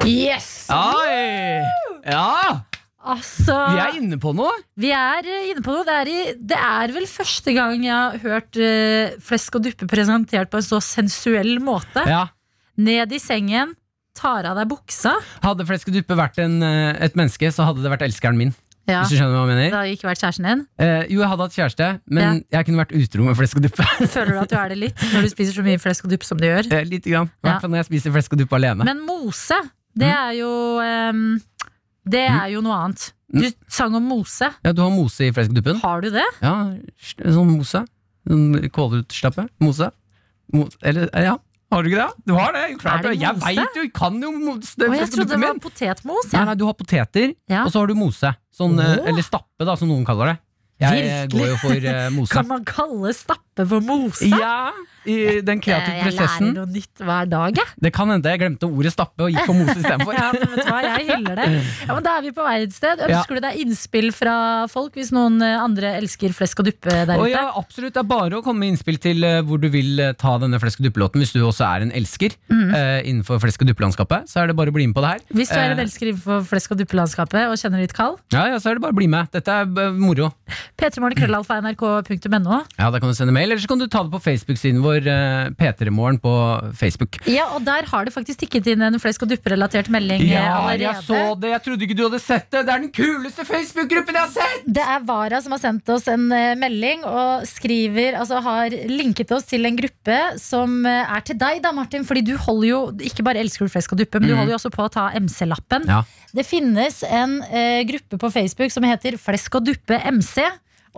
Yes! Oi! Ja! Altså, Vi er inne på noe. vi er eh, inne på noe. Det er, i, det er vel første gang jeg har hørt uh, flesk og duppe presentert på en så sensuell måte. Ja. Ned i sengen, tar av deg buksa. Hadde Flesk og duppe vært en, eh, et menneske, så hadde det vært elskeren min. Ja, Hvis du skjønner hva jeg mener det hadde ikke vært kjæresten din. Eh, jo, jeg hadde hatt kjæreste, men jeg kunne vært utro med Flesk og duppe. *laughs* Føler du at du er det litt når du spiser så mye flesk og duppe som du gjør? Eh, litt grann. I Ja. hvert fall når jeg spiser Flesk og duppe alene. Men mose, det er jo ehm, Det Mm. er jo noe annet. Du sang om mose. Ja, Du har mose i Flesk? Har du det? Ja, sånn mose. Sånn. Mose. mose. Eller, eh, ja. Har du ikke det? Du har det! Klart det. Jeg veit jo, kan jo mose. Og jeg trodde det var potetmos. potetmos. Nei, nei, du har poteter, Ja. og så har du mose. Sånn, oh. Eller stappe, da, som noen kaller det. Jeg eh, Virkelig? går jo for uh, mose. Kan man kalle stappe for mose? Ja, i den kreative jeg prosessen. lærer noe nytt hver dag, jeg. Det kan hende jeg glemte ordet stappe og gikk for mose istedenfor. *laughs* Ja, men vet du hva, jeg hyller det. Ja, men Da er vi på vei et sted. Ønsker du deg innspill fra folk hvis noen eh, andre elsker flesk og duppe der Og ute? ja, absolutt, Det er bare å komme med innspill til eh, hvor du vil eh, ta denne flesk og duppe-låten hvis du også er en elsker Mm. uh, innenfor flesk og duppe-landskapet. Så er det bare å bli med på det her. Hvis du er en elsker innenfor flesk og duppe-landskapet og kjenner litt kald, ja, ja, så er det bare å bli med. Dette er moro. p3morgenkrøllalfa.nrk.no. Ja, Da kan du sende mail, eller så kan du ta det på Facebook-siden vår, eh, P3morgen på Facebook. Ja, og der har det faktisk tikket inn en flesk og dupp-relatert melding eh, Ja, allerede. jeg så det! Jeg trodde ikke du hadde sett det! Det er den kuleste Facebook-gruppen jeg har sett! Det er Vara som har sendt oss en eh, melding og skriver, altså har linket oss til en gruppe som er til deg, da, Martin. Fordi du holder jo ikke bare elsker du flesk og duppe, men du holder jo også på å ta MC-lappen. Ja. Det finnes en gruppe på Facebook som heter Flesk og duppe MC.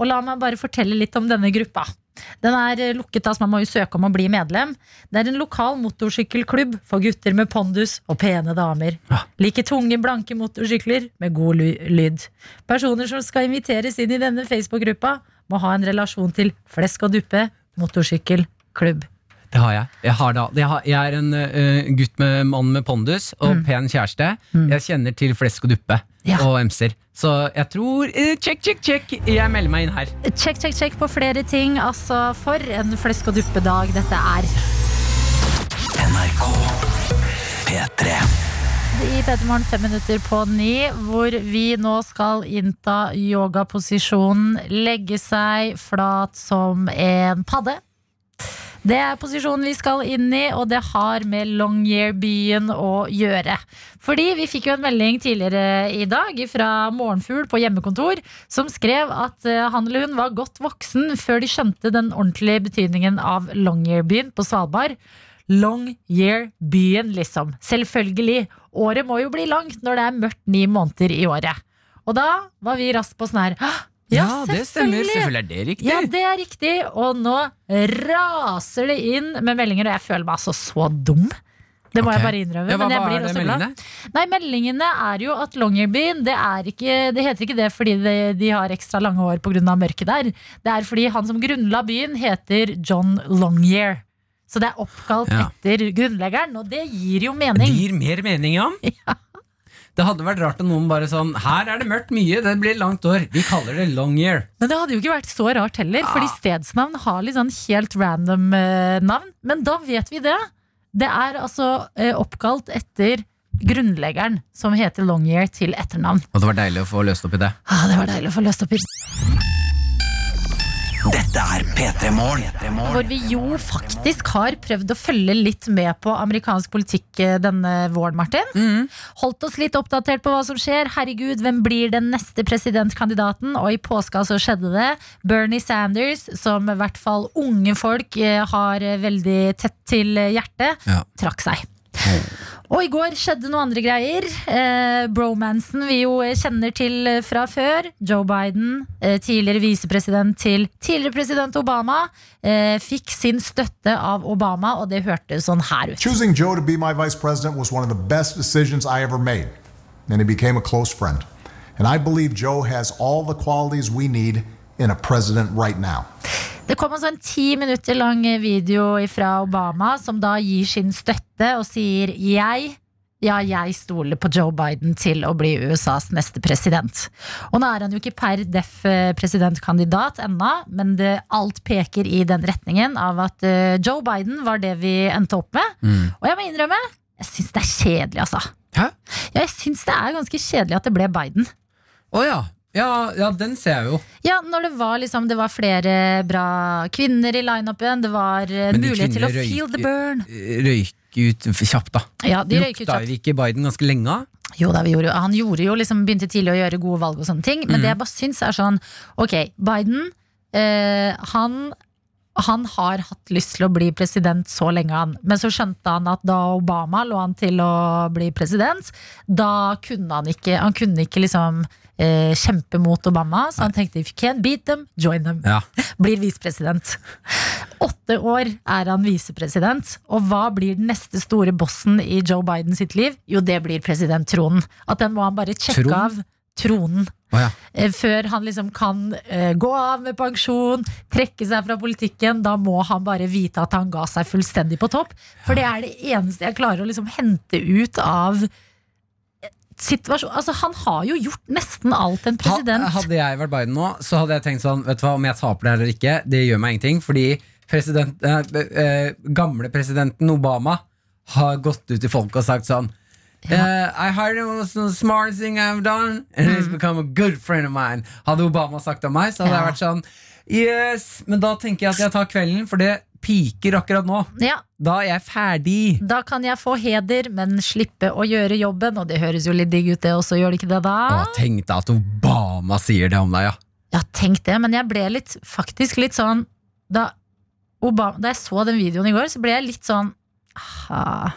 Og la meg bare fortelle litt om denne gruppa. Den er eh, lukket, da, så man må jo søke om å bli medlem. Det er en lokal motorsykkelklubb for gutter med pondus og pene damer. Ja. Like tunge, blanke motorsykler med god ly- lyd. Personer som skal inviteres inn i denne Facebook-gruppa, må ha en relasjon til Flesk og duppe motorsykkelklubb. Det har jeg. Jeg, har jeg, har, jeg er en uh, gutt med mann med pondus og pen kjæreste. Jeg kjenner til flesk og duppe Ja. og MC-er. Så jeg tror eh, Check, check, check! Jeg melder meg inn her. Check, check, check på flere ting. Altså, for en flesk og duppe-dag dette er. NRK P3 I P3 Morgen fem minutter på ni, hvor vi nå skal innta yogaposisjonen, legge seg flat som en padde. Det er posisjonen vi skal inn i, og det har med Longyearbyen å gjøre. Fordi vi fikk jo en melding tidligere i dag fra Morgenfugl på hjemmekontor, som skrev at eh, han eller hun var godt voksen før de skjønte den ordentlige betydningen av Longyearbyen på Svalbard. Longyearbyen, liksom. Selvfølgelig. Året må jo bli langt når det er mørkt ni måneder i året. Og da var vi raskt på sånn her «Hå! Ja, det stemmer. selvfølgelig. Er det riktig. Ja, det er riktig. Og nå raser det inn med meldinger, og jeg føler meg altså så dum. Det må okay. jeg bare innrømme. Ja, hva, men jeg blir også glad. Nei, meldingene er jo at Longyearbyen det, ikke, det heter ikke det fordi de, de har ekstra lange hår pga. mørket der. Det er fordi han som grunnla byen, heter John Longyear. Så det er oppkalt Ja. etter grunnleggeren, og det gir jo mening. Det gir mer mening, ja. *laughs* ja. Det hadde vært rart om noen bare sånn Her er det mørkt mye, det blir langt år. Vi kaller det long year. Men det hadde jo ikke vært så rart heller, fordi stedsnavn har litt sånn helt random eh, navn. Men da vet vi det. Det er altså eh, oppkalt etter grunnleggeren, som heter Longyear til etternavn. Og det var deilig å få løst opp i det. Ah, det var deilig å få løst opp i. Dette er P3 Morgen. Hvor vi jo faktisk har prøvd å følge litt med på amerikansk politikk eh, denne våren, Martin. Holdt oss litt oppdatert på hva som skjer. Herregud, hvem blir den neste presidentkandidaten? Og i påska så skjedde det. Bernie Sanders, som i hvert fall unge folk eh, har eh, veldig tett til hjertet, Ja. trakk seg. Og i går skjedde noen andre greier. Eh, bromansen vi jo kjenner til fra før. Joe Biden, eh, tidligere visepresident til tidligere president Obama, eh, fikk sin støtte av Obama, og det hørtes sånn her ut. Choosing Joe to be my vice president was one of the best decisions I ever made, and he became a close friend. And I believe Joe has all the qualities we need in a president right now. Det kom altså en ti minutter lang video fra Obama, som da gir sin støtte og sier jeg ja, jeg stoler på Joe Biden til å bli USAs neste president. Og nå er han jo ikke per def eh, presidentkandidat ennå, men det, alt peker i den retningen av at eh, Joe Biden var det vi endte opp med. Og jeg må innrømme, jeg syns det er kjedelig, altså. Hæ? Ja, jeg syns det er ganske kjedelig at det ble Biden. Å ja. Ja. Ja, den ser jeg jo. Ja, når det var liksom Det var flere bra kvinner i lineupen. Det var eh, Men de mulighet til å kvinnene feel the burn. Røyke ut kjapt, da. Ja, de røyker Lukta kjapt. ikke Biden ganske lenge av? Jo da, vi gjorde jo Han gjorde jo liksom begynte tidlig å gjøre gode valg og sånne ting. Men det jeg bare syns er sånn Ok, Biden, eh, han han har hatt lyst til å bli president så lenge, han. Men så skjønte han at da Obama lå han til å bli president, da kunne han ikke Han kunne ikke liksom eh, kjempe mot Obama, så han tenkte if you can't beat them, join them. Ja. *laughs* Blir visepresident. Åtte år er han visepresident, og hva blir den neste store bossen i Joe Biden sitt liv? Jo, det blir presidenttronen. At den må han bare sjekke Tron? av. Tronen. Oh, ja. Eh, Før han liksom kan uh, gå av med pensjon, trekke seg fra politikken. Da må han bare vite at han ga seg fullstendig på topp. For det er det eneste jeg klarer å liksom hente ut av situasjon. Altså, han har jo gjort nesten alt en president Ha- Hadde jeg vært Biden nå, så hadde jeg tenkt sånn Vet du hva, om jeg taper det eller ikke, det gjør meg ingenting. Fordi president, eh, eh, gamle presidenten Obama har gått ut til folk og sagt sånn eh, I heard it was the smartest thing I've done, and he's become a good friend of mine. Hadde Obama sagt om meg, så hadde yeah. jeg vært sånn Yes, men da tenker jeg at jeg tar kvelden, for det piker akkurat nå. Ja, Da er jeg ferdig. Da kan jeg få heder, men slippe å gjøre jobben. Og det høres jo litt digg ut, det også, gjør det ikke det da? Å, tenk deg at Obama sier det om deg, ja. Ja, tenk det, men jeg ble litt, faktisk litt sånn da, Obama, da jeg så den videoen i går, så ble jeg litt sånn aha,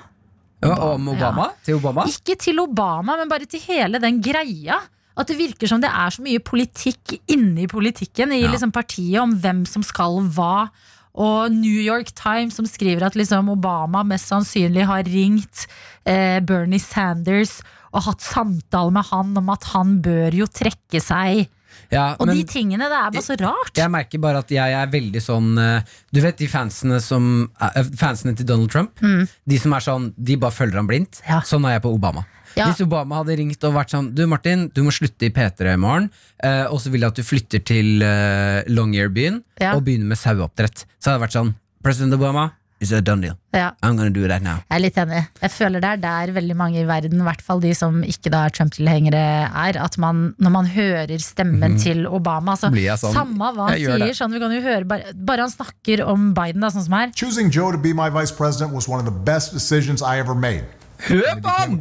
Obama, Om Obama? Til Obama? Ikke til Obama, men bare til hele den greia. At det virker som det er så mye politikk inni politikken i Ja. liksom partiet om hvem som skal hva. Og New York Times som skriver at liksom Obama mest sannsynlig har ringt eh, Bernie Sanders og hatt samtale med han om at han bør jo trekke seg. Ja, Og men- de tingene, det er bare så rart. Jeg merker bare at jeg er veldig sånn eh, Du vet de fansene som eh, Fansene til Donald Trump? De som er sånn De bare følger ham blindt. Mm. Ja. Sånn er jeg på Obama. Ja. Hvis Obama hadde ringt og vært sånn Du Martin, du må slutte i P3 i morgen, eh, og så vil jeg at du flytter til eh, Longyearbyen Ja. og begynner med saueoppdrett. Så hadde det vært sånn President Obama, it's a done deal. Ja. I'm gonna do that now. Jeg er litt enig. Jeg føler det er der veldig mange i verden, i hvert fall de som ikke da er Trump-tilhengere, er. At man, når man hører stemmen til Obama så, Mhm. Blir jeg sånn, Samme hva han jeg gjør sier, det. sånn, vi kan jo høre bare, bare han snakker om Biden, da, sånn som her. Choosing Joe to be my vice president was one of the best decisions I ever made. Hør på han!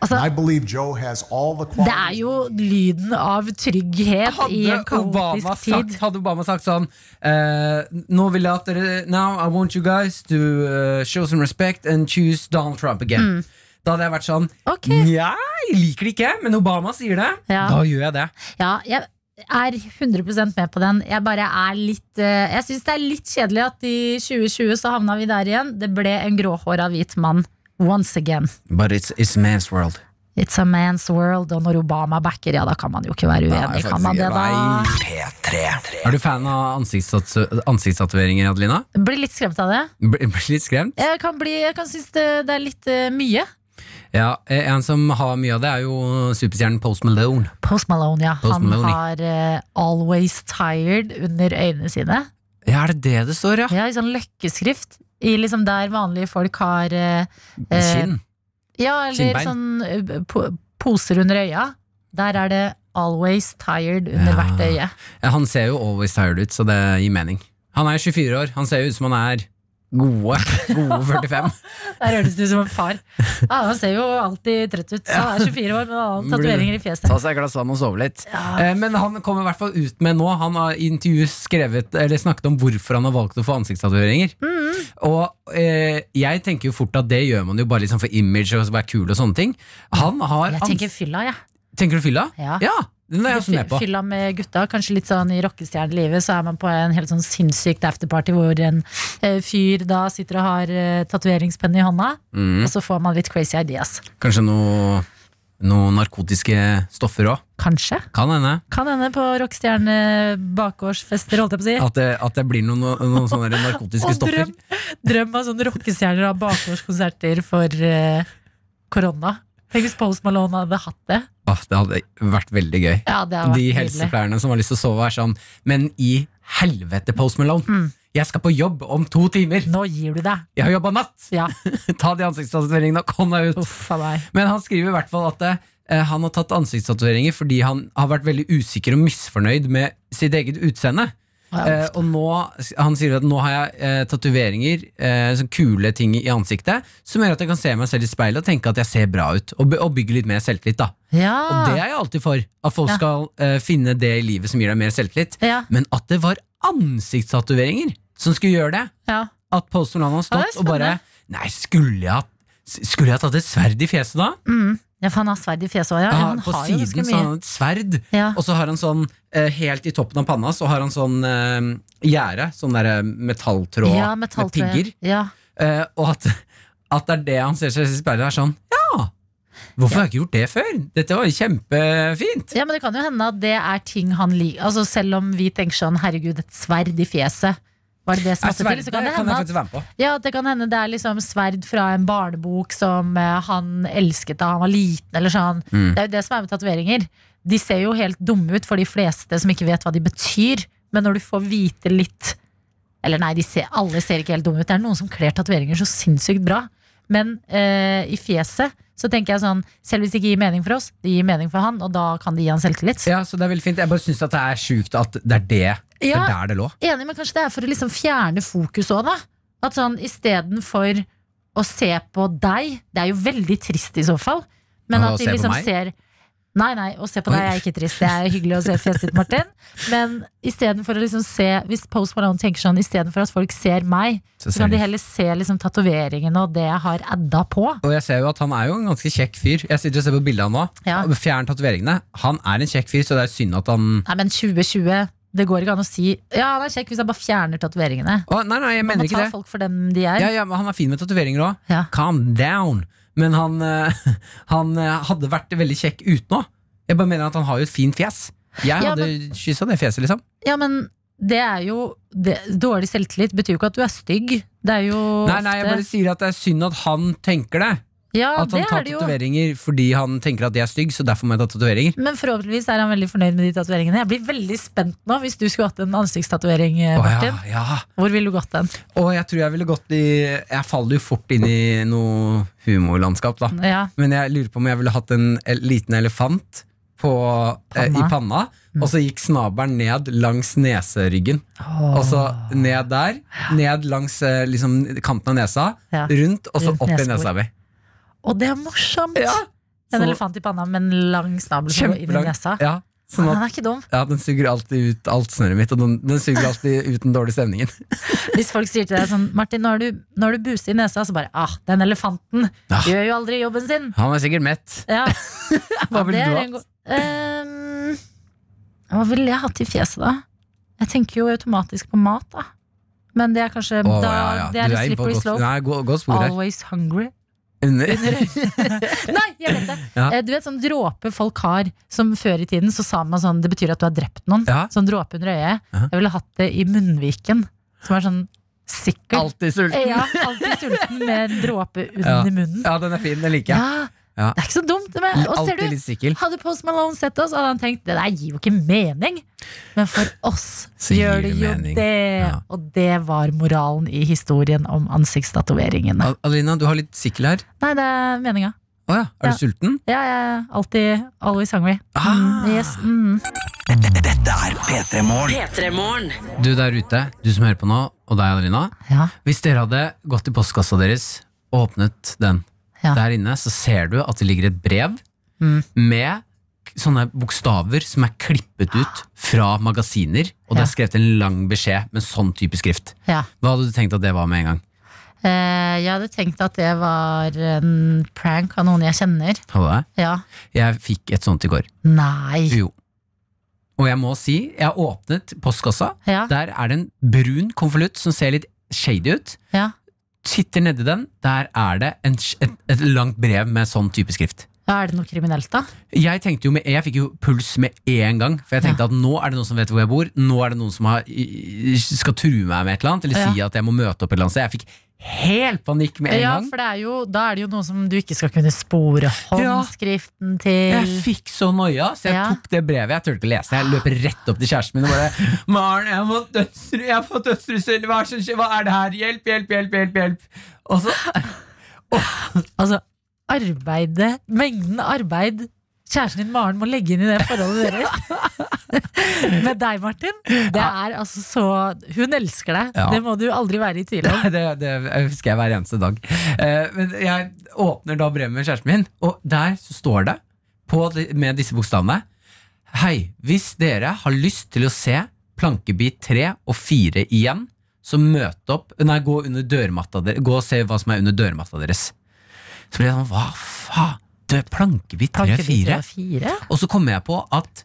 Altså- and I believe Joe has all the Det er jo lyden av trygghet i en Hadde Obama, kaotisk sagt, tid. hadde Obama sagt sånn uh, Nå vil jeg at dere Now I want you guys to uh, show some respect and choose Donald Trump again. Da hadde jeg vært sånn okay. Ok. Nja, jeg liker det ikke, men Obama sier det. Ja. Da gjør jeg det. Ja, jeg, er 100% med på den. Jeg bare er litt eh, Jeg syns det er litt kjedelig at i 2020 så havna vi der igjen. Det ble en gråhåra hvit mann once again. But it's, it's man's world. It's a man's world. Og når Obama backer, ja, da kan man jo ikke være uenig. Kan man det, da? P3. Er du fan av ansiktstatoveringer, Adelina? Blir litt skremt av det. Blir litt skremt? Jeg kan, bli, jeg kan synes det, det er litt uh, mye. Ja, eh, En som har mye av det, er jo superstjernen Post Malone. Post Malone, ja. Post Han Malone. har uh, 'Always Tired' under øynene sine. Ja, er det det det står, ja? Ja, I sånn løkkeskrift. I liksom der vanlige folk har eh, eh, Kinn. Ja, eller Kinnbein. sånn eh, po poser under øya. Der er det 'always tired' under Ja. hvert øye. Ja, han ser jo always tired ut, så det gir mening. Han er 24 år, han ser jo ut som han er gode, gode 45. *laughs* Der høres du som en far. Ja, han ser jo alltid trøtt ut. Han er 24 år, men han har *laughs* tatoveringer i fjeset. Ta seg et glass vann og sove litt. Eh, Men han kommer i hvert fall ut med nå Han har i intervjuet skrevet Eller snakket om hvorfor han har valgt å få ansiktstatoveringer. Mm. Og eh, jeg tenker jo fort at det gjør man jo bare liksom for image og være kul og sånne ting. Han har Jeg tenker fylla, jeg. Tenker du fylla? Ja. Den er jeg også med på. Fylla med gutta, kanskje litt sånn i rockestjernelivet, så er man på en helt sånn sinnssykt afterparty hvor en eh, fyr da sitter og har uh, tatoveringspenn i hånda, Mm. og så får man litt crazy ideas. Kanskje noe, noen narkotiske stoffer òg. Kanskje. Kan hende. Kan hende på rockestjerne bakgårdsfester, holdt jeg på å si. At det, at det blir noen, noen sånne narkotiske *laughs* stoffer. drøm, drøm av sånne rockestjerner av bakgårdskonserter for uh, korona. Tenk hvis Post Malone hadde hatt det. Åh, det hadde vært veldig gøy. Ja, det hadde vært De helsepleierne som har lyst til å sove, er sånn Men i helvete, Post Malone! Mm. Jeg skal på jobb om to timer! Nå gir du deg. Jeg har jobba natt! Ja. *laughs* Ta de ansiktstatoveringene og kom deg ut! Uff. Men han skriver i hvert fall at eh, han har tatt ansiktstatueringer fordi han har vært veldig usikker og misfornøyd med sitt eget utseende. Eh, og nå, Han sier at nå har jeg eh, tatoveringer, eh, sånn kule ting i ansiktet, som gjør at jeg kan se meg selv i speilet og tenke at jeg ser bra ut. Og, og bygge litt mer selvtillit. da Ja. Og det er jeg alltid for. At folk Ja. skal eh, finne det i livet som gir deg mer selvtillit. Ja. Men at det var ansiktstatoveringer som skulle gjøre det. Ja. At Post Malone har stått og bare Nei, skulle jeg, ha- skulle jeg tatt et sverd i fjeset da? Mm. Ja, for han har sverd i fjeset òg, ja. Ja. På har siden så har han et sverd, Ja. og så har han sånn eh, helt i toppen av panna Så har han sånn uh, gjerde, sånn der eh, metalltråd Ja, med pigger. Ja. Uh, og at, at det er det han ser seg i speilet, er sånn Ja! Hvorfor har jeg ikke gjort det før? Dette var kjempefint! ja, men det kan jo hende at det er ting han liker. Altså, selv om vi tenker sånn, herregud, et sverd i fjeset. Var det det som måtte til? Så kan det kan hende på. Ja, det kan hende det er liksom sverd fra en barnebok som eh, han elsket da han var liten, eller sånn. Mm. Det er jo det som er med tatoveringer. De ser jo helt dumme ut for de fleste som ikke vet hva de betyr, men når du får vite litt Eller nei, de ser, alle ser ikke helt dumme ut. Det er noen som kler tatoveringer så sinnssykt bra. Men eh, i fjeset så tenker jeg sånn Selv hvis det ikke gir mening for oss, det gir mening for han, og da kan det gi han selvtillit. Ja, så det er veldig fint. Jeg bare syns det er sjukt at det er det. Det er der det lå. Enig, men kanskje det er for å liksom fjerne fokus òg, da. At sånn istedenfor å se på deg Det er jo veldig trist i så fall. Men at de liksom ser Nei, nei, å se på deg er ikke trist. Det er hyggelig å se fjeset ditt, Martin. Men istedenfor å liksom se Hvis Post Malone tenker sånn istedenfor at folk ser meg, Så så kan de- heller se liksom tatoveringene og det jeg har adda på. Og jeg ser jo at han er jo en ganske kjekk fyr. Jeg sitter og ser på bildet han nå. Ja. Fjern tatoveringene. Han er en kjekk fyr, så det er synd at han Nei, men 2020 det går ikke an å si Ja, han er kjekk hvis jeg bare fjerner tatoveringene. Nei, nei, jeg Man mener må ta det. folk for dem de er. Ja, ja, Han er fin med tatoveringer òg. Ja. Calm down. Men han, eh, *laughs* han eh, hadde vært veldig kjekk utenå. Jeg bare mener at han har jo et fint fjes. Jeg Ja, hadde kyssa det fjeset, liksom. Ja, men det er jo det, Dårlig selvtillit betyr jo ikke at du er stygg. Det er jo Nei, nei, jeg bare sier at det er synd at han tenker det. Ja, At han det tar er tatoveringer fordi han tenker at de er stygge. så derfor må jeg ta tatoveringer. Men forhåpentligvis er han veldig fornøyd med de tatoveringene. Jeg blir veldig spent nå hvis du skulle hatt en ansiktstatovering, Martin. Å, ja, ja. Hvor ville du gått den? Og jeg tror jeg ville gått i Jeg faller jo fort inn i noe humorlandskap, da. Ja. Men jeg lurer på om jeg ville hatt en liten elefant på, eh, i Panna. Mm. og så gikk snabelen ned langs neseryggen. Og så ned der, ned langs eh, liksom, kanten av nesa, rundt, og så Rundt opp i nesa mi. Og det er morsomt! Ja. En Så- elefant i panna med en lang snabel inn i nesa. Ja, sånn Han den er ikke dum. ja, den suger alltid ut alt snørret mitt, og den, den suger *laughs* alltid ut den dårlige stemningen. *laughs* Hvis folk sier til deg sånn Martin, nå har du, nå har du buse i nesa, så bare ah, den elefanten Ah. gjør jo aldri jobben sin. Han er sikkert mett. Ja. *laughs* Hva ville du hatt? Um, Ehm, Hva ville jeg hatt i fjeset, da? Jeg tenker jo automatisk på mat, da. Men det er kanskje oh, da, ja, ja. Det er er slippery slope. Nei, gå- godt. Always hungry. Under. *laughs* Nei, jeg vet det! Ja. Eh, Du vet sånn dråpe folk har, som før i tiden så sa man sånn Det betyr at du har drept noen. Ja. Sånn dråpe under øyet. Ja. Jeg ville hatt det i munnviken, som er sånn sikker. Alltid sulten. Ja, alltid sulten med en dråpe *laughs* under Ja. munnen. Ja, den er fin. Den liker jeg. Ja, Ja. Det er ikke så dumt. med- Og ser du, hadde Post Malone sett oss, hadde han tenkt det der gir jo ikke mening. Men for *laughs* oss Så gjør det jo mening. det. Ja. Og det var moralen i historien om ansiktstatoveringene. Alina, Adelina, du har litt sikkel her. Nei, det er meninga. Oh, ja. Er Ja. du sulten? Ja, jeg er alltid always hungry. Ah. Mm, yes, mm. Dette er P3 Morgen. P3 Morgen. Du der ute, du som hører på nå, og deg, Adelina. Ja. Hvis dere hadde gått i postkassa deres og åpnet den, Ja. der inne så ser du at det ligger et brev Mm. med sånne bokstaver som er klippet ut fra magasiner, og det er skrevet en lang beskjed med sånn type skrift. ja. Hva hadde du tenkt at det var med en gang? Eh, jeg hadde tenkt at det var en prank av noen jeg kjenner. Hadde det? Ja. Jeg fikk et sånt i går. Nei. Jo. Og jeg må si, jeg har åpnet postkassa. Ja. Der er det en brun konvolutt som ser litt shady ut. Ja. Titter nedi den, der er det en, et, et langt brev med sånn type skrift. Ja, er det noe kriminelt, da? Jeg tenkte jo med, jeg fikk jo puls med en gang, for jeg tenkte Ja. at nå er det noen som vet hvor jeg bor. Nå er det noen som har, skal true meg med et eller annet, eller si at jeg må møte opp et eller annet sted. Jeg fikk helt panikk med en Ja, gang. for det er jo, da er det jo noe som du ikke skal kunne spore Ja. håndskriften til. Jeg fikk så noia, så jeg Ja. tok det brevet. Jeg turte ikke lese. Jeg løper rett opp til kjæresten min og bare 'Maren, jeg fått dødsru- jeg har dødstrussel. Hva? Hva er det her? Hjelp, hjelp, hjelp!' hjelp, hjelp Og så Altså, arbeidet, mengden arbeid kjæresten din Maren må legge inn i det forholdet *laughs* deres. *laughs* Med deg, Martin. Det er altså så Hun elsker deg. Ja. Det må du aldri være i tvil om. det, det husker jeg hver eneste dag. Eh, men jeg åpner da brevet med kjæresten min, og der så står det på, med disse bokstavene Hei, hvis dere har lyst til å se plankebit 3 og 4 igjen, så møt opp Nei, gå under dørmatta deres. Gå og se hva som er under dørmatta deres. Så ble jeg sånn, hva faen? Plankebit 3 og 4? og fire. Og så kommer jeg på at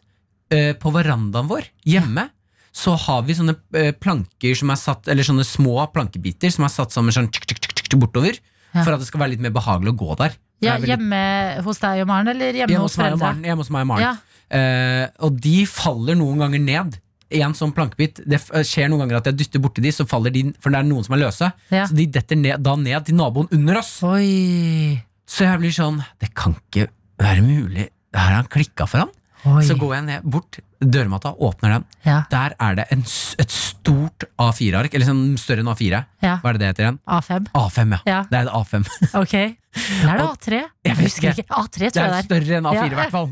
på verandaen vår hjemme så har vi sånne eh, planker som er satt, eller sånne små plankebiter som er satt sammen sånn tsk, tsk, tsk, bortover. Ja. For at det skal være litt mer behagelig å gå der. Ja, veldig- hjemme hos deg og Maren, eller hjemme, hjemme hos hos og foreldra? Hjemme hos meg og Maren. Ja. Eh, og de faller noen ganger ned. En sånn plankebit Det skjer noen ganger at jeg dytter borti de, så faller de For det er noen som er løse. Ja. Så de detter ned, da ned til naboen under oss. Oi. Så jeg blir sånn Det kan ikke være mulig. Det her har han klikka for han. Oi. Så går jeg ned bort, dørmatta, åpner den. Ja. Der er det en, et stort A4-ark, eller sånn større enn A4. Ja. Hva er det det heter igjen? A5. A5, ja. Ja. Det er et A5. *laughs* Ok. Eller er det A3? Jeg husker ikke. ikke. A3 tror er jeg det er. større enn A4 Ja. i hvert fall.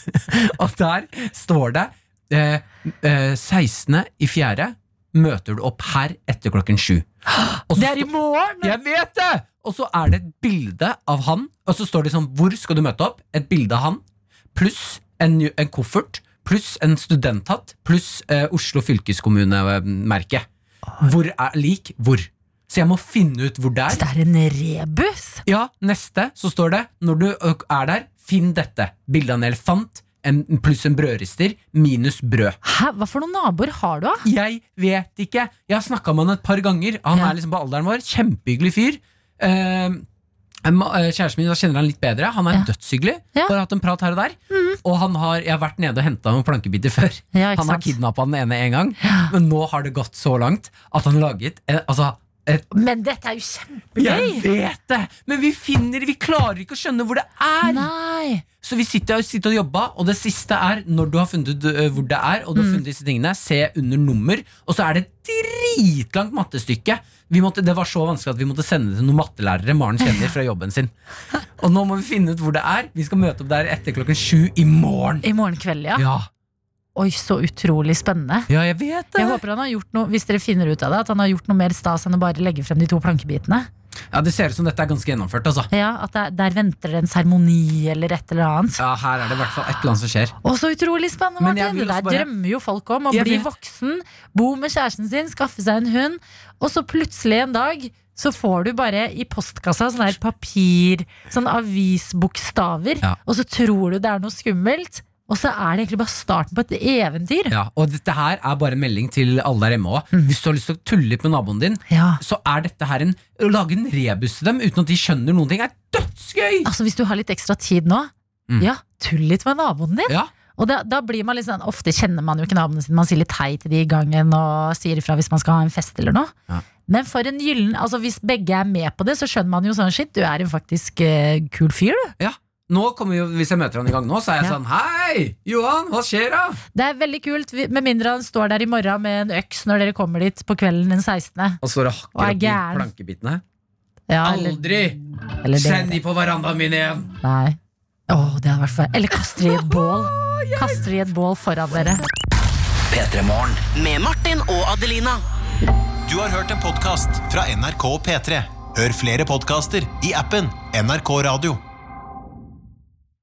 *laughs* og der står det eh, eh, 16. i fjerde møter du opp her etter klokken sju. *gasps* Det er i morgen! Jeg vet det! Og så er det et bilde av han, og så står det sånn Hvor skal du møte opp? Et bilde av han, pluss en, en koffert, pluss en studenthatt, pluss eh, Oslo fylkeskommune-merke. Hvor er lik hvor? Så jeg må finne ut hvor det er. Så det er en rebus? Ja, neste så står det Når du er der, finn dette. Bilde av en elefant en, pluss en brødrister minus brød. Hæ, hva for noen naboer har du, da? Jeg vet ikke. Jeg har snakka med han et par ganger. Han Ja. er liksom på alderen vår. Kjempehyggelig fyr. Eh, Kjæresten min da kjenner han litt bedre. Han er Ja. dødshyggelig. Ja. Bare hatt en prat her og der. Og han har, jeg har vært nede og henta noen plankebiter før. Ja, han har kidnappa den ene en gang, men nå har det gått så langt at han har laget eh, altså, et Men dette er jo kjempegøy! jeg vet det! Men vi finner Vi klarer ikke å skjønne hvor det er! Nei! Så vi sitter, sitter og jobber, og det siste er når du har funnet ut hvor det er, og du har funnet disse tingene, se under nummer, og så er det et dritlangt mattestykke. Vi måtte, det var så vanskelig at vi måtte sende det til noen mattelærere Maren kjenner fra jobben sin. *laughs* Og nå må vi finne ut hvor det er. Vi skal møte opp der etter klokken sju i morgen. I morgen kveld, ja. Ja, Oi, så utrolig spennende. ja jeg vet det. Jeg håper han har gjort noe Hvis dere finner ut av det At han har gjort noe mer stas enn å bare legge frem de to plankebitene. Ja, Det ser ut som dette er ganske gjennomført. altså Ja, At der, der venter det en seremoni eller et eller annet. Ja, Her er det i hvert fall et eller annet som skjer. Å, så utrolig spennende, Men jeg Martin! vil Det også der bare- drømmer jo folk om. Å Jeg bli vet. voksen, bo med kjæresten sin, skaffe seg en hund, og så plutselig en dag så får du bare i postkassa sånn her papir, sånn avisbokstaver, Ja. og så tror du det er noe skummelt. Og så er det egentlig bare starten på et eventyr. Ja, og dette her er bare en melding til alle der hjemme òg. Hvis du har lyst til å tulle litt med naboen din, Ja. så er dette her en Å lage en rebus til dem uten at de skjønner noen ting, er dødsgøy! Altså Hvis du har litt ekstra tid nå, Mm. ja, tull litt med naboen din. Ja, Og da, da blir man litt sånn Ofte kjenner man jo ikke naboene sine, man sier litt hei til de i gangen og sier ifra hvis man skal ha en fest eller noe. Ja. Men for en gyllen Altså hvis begge er med på det, så skjønner man jo sånn shit, du er en faktisk uh, kul fyr, du. ja. Nå kommer jo, Hvis jeg møter han i gang nå, så er jeg Ja. sånn Hei, Johan, hva skjer da? Det er veldig kult, med mindre han står der i morgen med en øks når dere kommer dit på kvelden den 16. Og står og Og hakker er opp i plankebitene. Ja, eller- Aldri! eller Send de på verandaen min igjen! Nei. Åh, det hadde vært for Eller kaster de i et bål. *laughs* Kaster de i et bål foran dere. P3 Morgen. Med Martin og Adelina. Du har hørt en podkast fra NRK P3. Hør flere podkaster i appen NRK Radio.